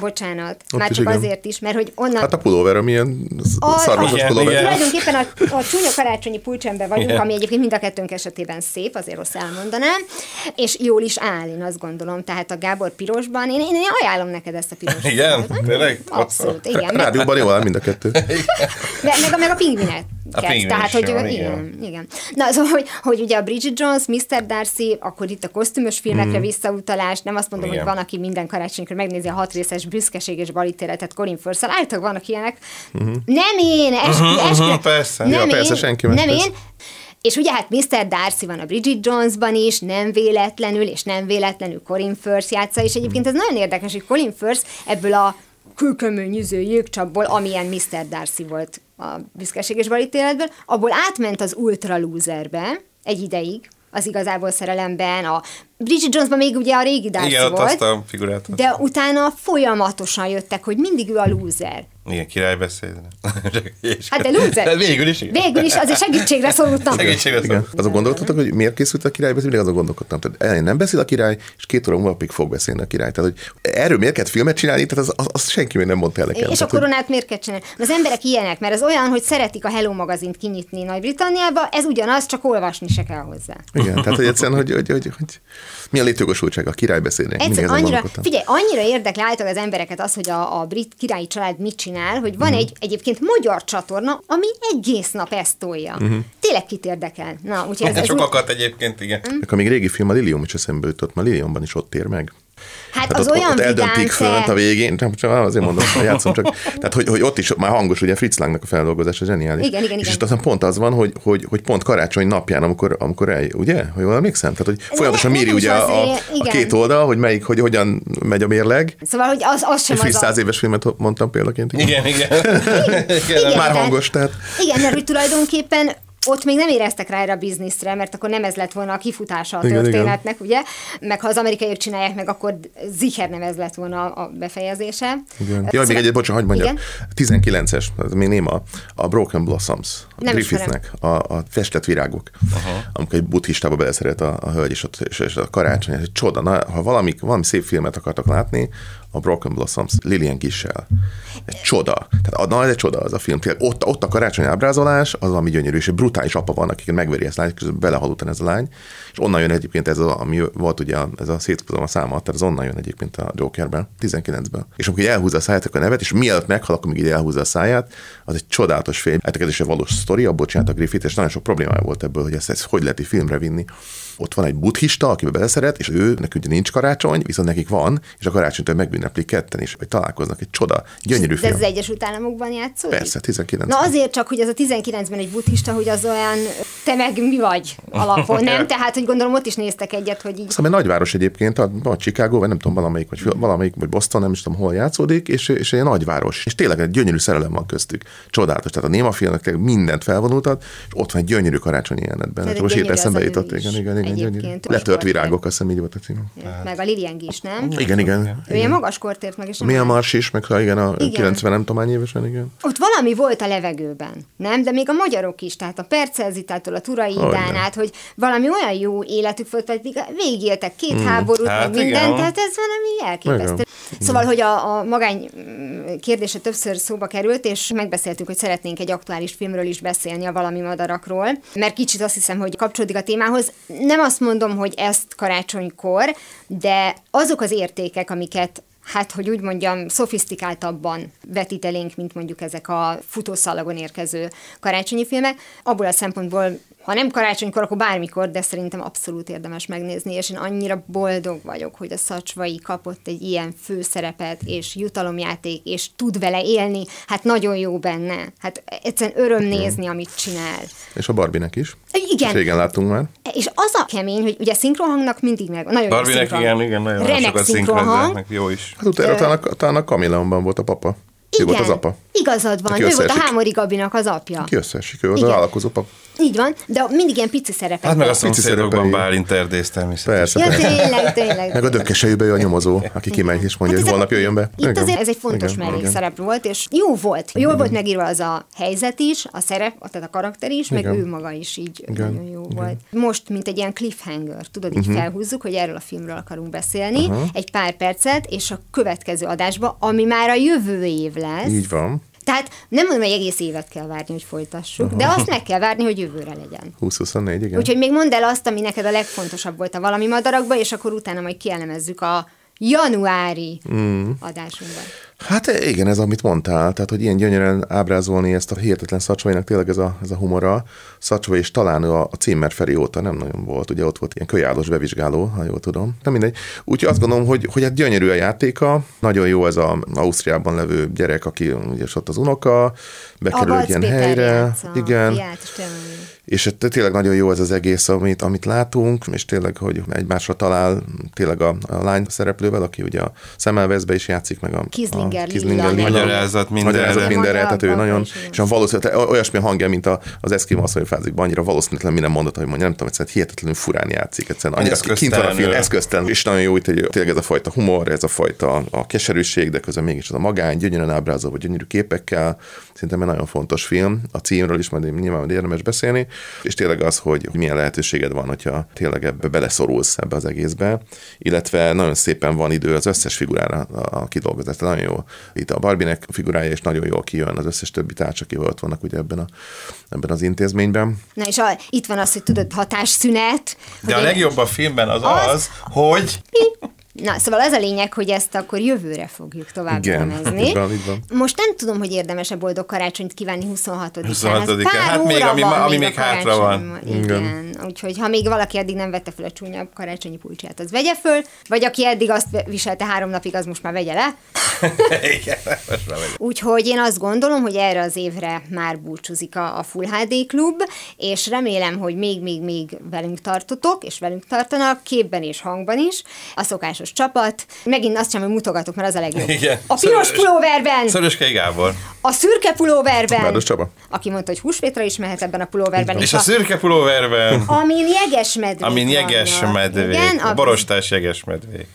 bocsánat, Ott már csak igen. azért is, mert hogy onnan... Hát a pulóver, amilyen A- szarvasos igen, pulóver. igen. (laughs) Tulajdonképpen a, a csúnya karácsonyi pulcsemben vagyunk, Igen. ami egyébként mind a kettőnk esetében szép, azért azt elmondanám, és jól is áll, én azt gondolom. Tehát a Gábor pirosban, én, én ajánlom neked ezt a piros. Igen? Tényleg? Abszolút, igen. Rádióban jól áll mind a kettő. (laughs) meg, meg, a- meg a pingvinet. A tehát, hogy jó, igen, igen. igen. Na, szóval, hogy, hogy ugye a Bridget Jones, Mr. Darcy, akkor itt a kosztümös filmekre mm. visszautalás, nem azt mondom, Igen. hogy van, aki minden karácsonykor megnézi a hat részes büszkeség és balítéletet Colin Firth-szel. Általában vannak ilyenek. Uh-huh. Nem én, eskü, eskü, mhm, persze. Nem Ja, én, persze, senki más, Nem persze. én. És ugye hát Mr. Darcy van a Bridget Jonesban is, nem véletlenül, és nem véletlenül Colin Firth játsza, és egyébként ez nagyon érdekes, hogy Colin Firth ebből a kőkömöny üző jégcsapból, amilyen Mr. Darcy volt a büszkeség és balítéletből, abból átment az ultra loserbe egy ideig, az igazából szerelemben, a Bridget Jonesban még ugye a régi Darcy Igen, volt, azt a figurát. de utána folyamatosan jöttek, hogy mindig ő a loser. Igen, királybeszéd. (laughs) És- Hát de loser. Végül is, igen. Végül is azért segítségre szorultam. (laughs) Segítségre Igen. szól. Azon gondoltatok, hogy miért készült a király, mindig azon gondolkodtam. Tehát elején nem beszél a király, és két óra múlva pedig fog beszélni a király. Tehát, hogy erről miért kellett filmet csinálni, tehát az, az, azt senki még nem mondta el nekem. És a Tehát, hogy- koronát miért kell csinálni? Az emberek ilyenek, mert az olyan, hogy szeretik a Hello magazint kinyitni Nagy-Britanniába, ez ugyanaz, csak olvasni se kell hozzá. Igen, tehát hogy egyszerűen, hogy, hogy, hogy, hogy mi a létjogosultság a király beszélni. Annyira, figyelj, annyira érdekli általában az embereket az, hogy a, a brit királyi család mit csinál, hogy Mhm. van egy egyébként magyar csatorna, ami egész nap ezt tolja. Uh-huh. Tényleg kit érdekel? Na, úgyhogy ez, Ez ez úgy, sokakat egyébként, igen. Hm? Nekem még régi film a Lilium is eszembe jutott, ma Liliumban is ott ér meg. Hát Tehát az ott, olyan ott eldöntik fönt a végén, nem, csak azért mondom, (laughs) hogy játszom csak. Tehát, hogy, hogy ott is már hangos, ugye Fritz Langnak a feldolgozása zseniális. Igen, igen, És igen. itt aztán pont az van, hogy, hogy, hogy pont karácsony napján, amikor, amikor el, ugye? Ha jól emlékszem? Tehát, hogy folyamatosan méri ugye a, azért, a, igen. két oldal, hogy melyik, hogy hogyan megy a mérleg. Szóval, hogy az, az sem friss az a... száz éves filmet mondtam példaként. Igen, igen. (laughs) Igen, Már de- hangos, tehát. Igen, mert hogy tulajdonképpen ott még nem éreztek rá erre a bizniszre, mert akkor nem ez lett volna a kifutása a Igen, történetnek, ugye? Meg ha az amerikaiak csinálják meg, akkor zicher nem ez lett volna a befejezése. Igen. Jaj, még egy, bocsánat, hagyd mondjak. Igen? 19-es, ez még néma, a Broken Blossoms, a Nem Griffithnek, a, a festett virágok, uh-huh. amikor egy buddhistába beleszeret a, a hölgy, és, ott, és, és a karácsony, ez egy csoda. Na, ha valami, valami szép filmet akartak látni, a Broken Blossoms Lillian Gissel. Egy csoda. Tehát, na, ez egy csoda az a film. Tényleg, ott, ott a karácsony ábrázolás, az valami gyönyörű, és brutális apa van, aki megveri ezt lány, közben belehal utána ez a lány, és onnan jön egyébként ez, a, ami volt ugye ez a szétkozom a számat, tehát az onnan jön egyébként a Jokerben, 19-ben. És amikor így elhúzza a száját, akkor a nevet, és mielőtt meghal, akkor még így elhúzza a száját, az egy csodálatos film. Hát ez is egy valós sztori, abból csinálta Griffith, és nagyon sok problémája volt ebből, hogy ezt, ezt hogy lehet egy filmre vinni. Ott van egy buddhista, akibe beleszeret, és ő, neki ugye nincs karácsony, viszont nekik van, és a karácsonytól megünneplik ketten is, vagy találkoznak. Egy csoda, gyönyörű De film. ez az Egyesült Államokban játszódik? Persze, 19. Na azért csak, hogy ez a 19-ben egy buddhista, hogy az olyan, te meg mi vagy alapon, (laughs) nem? Tehát, hogy gondolom ott is néztek egyet, hogy így... Szóval egy nagyváros egyébként, a, a Chicago, vagy nem tudom, valamelyik, vagy valamelyik, vagy Boston, nem is tudom, hol játszódik, és, és egy nagyváros. És tényleg egy gyönyörű szerelem van köztük. Csodálatos. Tehát a néma filmnek mindent felvonultat, és ott van egy gyönyörű karácsonyi jelenetben. Tehát Hát most hirtelen eszembe jutott. Igen, igen, igen, gyönyörű. Egyébként. Letört virágok, azt hiszem így volt a cím. Meg a Lilian is, nem? Igen, igen. Ő ilyen magas kortért meg, és nem Mi a Mars is, meg ha igen, a Igen. 90 nem tudom évesen, igen. Ott valami volt a levegőben, nem? De még a magyarok is, tehát a Percelzitától a Turai Hogyne. Idán át, hogy valami olyan jó életük volt, pedig végigéltek két háborút, Hát meg minden, igen. tehát ez valami elképesztő. Igen. Szóval, hogy a, a magány mm, kérdése többször szóba került, és megbeszéltük, hogy szeretnénk egy aktuális filmről is beszélni a valami madarakról, mert kicsit azt hiszem, hogy kapcsolódik a témához. Nem azt mondom, hogy ezt karácsonykor, de azok az értékek, amiket hát, hogy úgy mondjam, szofisztikáltabban vetít elénk, mint mondjuk ezek a futószalagon érkező karácsonyi filmek. Abból a szempontból, ha nem karácsonykor, akkor bármikor, de szerintem abszolút érdemes megnézni, és én annyira boldog vagyok, hogy a Szacsvai kapott egy ilyen főszerepet, és jutalomjáték, és tud vele élni, hát nagyon jó benne. Hát egyszerűen öröm nézni, amit csinál. És a Barbinek is. Igen. És régen láttunk már. És az a kemény, hogy ugye szinkronhangnak mindig meg, nagyon jó Barbinek szinkron. igen, igen, nagyon Remek sokat szinkronhang. jó is. Hát utána talán, a- talán a Kameleonban volt a papa. Ő volt az apa. Igazad van, ő volt a. Hámori Gabinak az apja. Ki összeesik, ő az Igen. a vállalkozó papa. Így van, de mindig ilyen pici szerepek. Hát meg a szomszédokban. Bálint erdész természetesen. Persze, Ja, tényleg, tényleg. Meg a dökkesejűbe ő a nyomozó, aki kimegy és mondja, hogy ezek- holnap jöjjön be. Itt Igen. azért ez egy fontos Igen, mellékszerep volt, és jó volt. Jól volt megírva az a helyzet is, a szerep, tehát a karakter is, meg Igen. ő maga is így Igen. nagyon jó volt. Most, mint egy ilyen cliffhanger, tudod, így Mhm. felhúzzuk, hogy erről a filmről akarunk beszélni, egy pár percet, és a következő adásba, ami már a jövő év lesz. Így van. Tehát nem mondom, hogy egész évet kell várni, hogy folytassuk, de azt meg kell várni, hogy jövőre legyen. 20-24, igen. Úgyhogy még mondd el azt, ami neked a legfontosabb volt a valami madarakban, és akkor utána majd kielemezzük a januári mm. adásunkban. Hát igen, ez amit mondtál, tehát hogy ilyen gyönyörűen ábrázolni ezt a hihetetlen Szacsvainak tényleg ez a, ez a humora. Szacsvai és talán ő a, a címmer Feri óta nem nagyon volt, ugye ott volt ilyen kölyállós bevizsgáló, ha jól tudom. Nem mindegy. Úgyhogy azt gondolom, hogy, hogy hát gyönyörű a játéka, nagyon jó ez a Ausztriában levő gyerek, aki ugye ott az unoka, bekerül egy ilyen Péter helyre. játsza, Igen. fiát, és tényleg hát tényleg nagyon jó ez az egész, amit, amit látunk, és tényleg, hogy egymásra talál tényleg a, a lány szereplővel, aki ugye a szemelveszbe is játszik, meg a Kislinger a Lilla. Magyarázat mindenre. Magyarázat mindenre, tehát ő nagyon, és a valószínűleg olyasmi hangja, mint a, az Eszkim asszony fázikban, annyira valószínűtlen minden mondata, hogy mondja, nem tudom, egyszerűen hihetetlenül furán játszik, egyszerűen annyira kint van a film, eszköztelen, és nagyon jó itt, hogy tényleg ez a fajta humor, ez a fajta a keserűség, de közben mégis az a magány, gyönyörűen ábrázolva, gyönyörű képekkel, szerintem egy nagyon fontos film, a címről is majd nyilván érdemes beszélni, és tényleg az, hogy milyen lehetőséged van, hogyha tényleg ebbe beleszorulsz ebbe az egészbe, illetve nagyon szépen van idő az összes figurára a kidolgozás. Nagyon jó itt a Barbinek figurája, és nagyon jól kijön az összes többi társ, aki ott vannak ugye ebben, a, ebben az intézményben. Na és a, itt van az, hogy tudod, hatásszünet. De a legjobb a filmben az Az- az, hogy Na, szóval az a lényeg, hogy ezt akkor jövőre fogjuk tovább Igen, elemezni. így van, így van. Most nem tudom, hogy érdemes-e boldog karácsonyt kívánni 26 26-án. Pár Hát még óra ami van ami a még hátra van. karácsonyban. Igen. Úgyhogy ha még valaki eddig nem vette fel a csúnyabb karácsonyi pulcsát, az vegye föl, vagy aki eddig azt viselte három napig, az most már vegye le. (laughs) Igen, most már. Úgyhogy én azt gondolom, hogy erre az évre már búcsúzik a, a Full HD Klub, és remélem, hogy még-még-még velünk tartotok, és velünk tartanak, képben és hangban is. A szokásos csapat. Megint azt sem, hogy mutogatok, mert az a legjobb. Igen. A piros Szörös- pulóverben, Szöröskei Gábor. a szürke pulóverben. Bárdos Csaba. Aki mondta, hogy húsvétra is mehet ebben a pulóverben. És a szürke pulóverben, Amin jeges medvék amin jeges vannak. medvék, Igen, a borostás jeges medvék.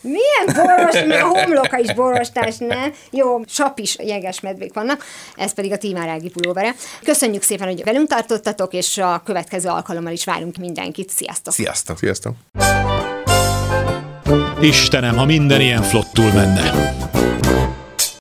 Milyen boros, (laughs) mert a homloka is borostás, nem? Jó, sapis jeges medvék vannak, ez pedig a Tímárági pulóvere. Köszönjük szépen, hogy velünk tartottatok, és a következő alkalommal is várunk mindenkit. Sziasztok! Sziasztok! Sziasztok! Istenem, ha minden ilyen flottul menne.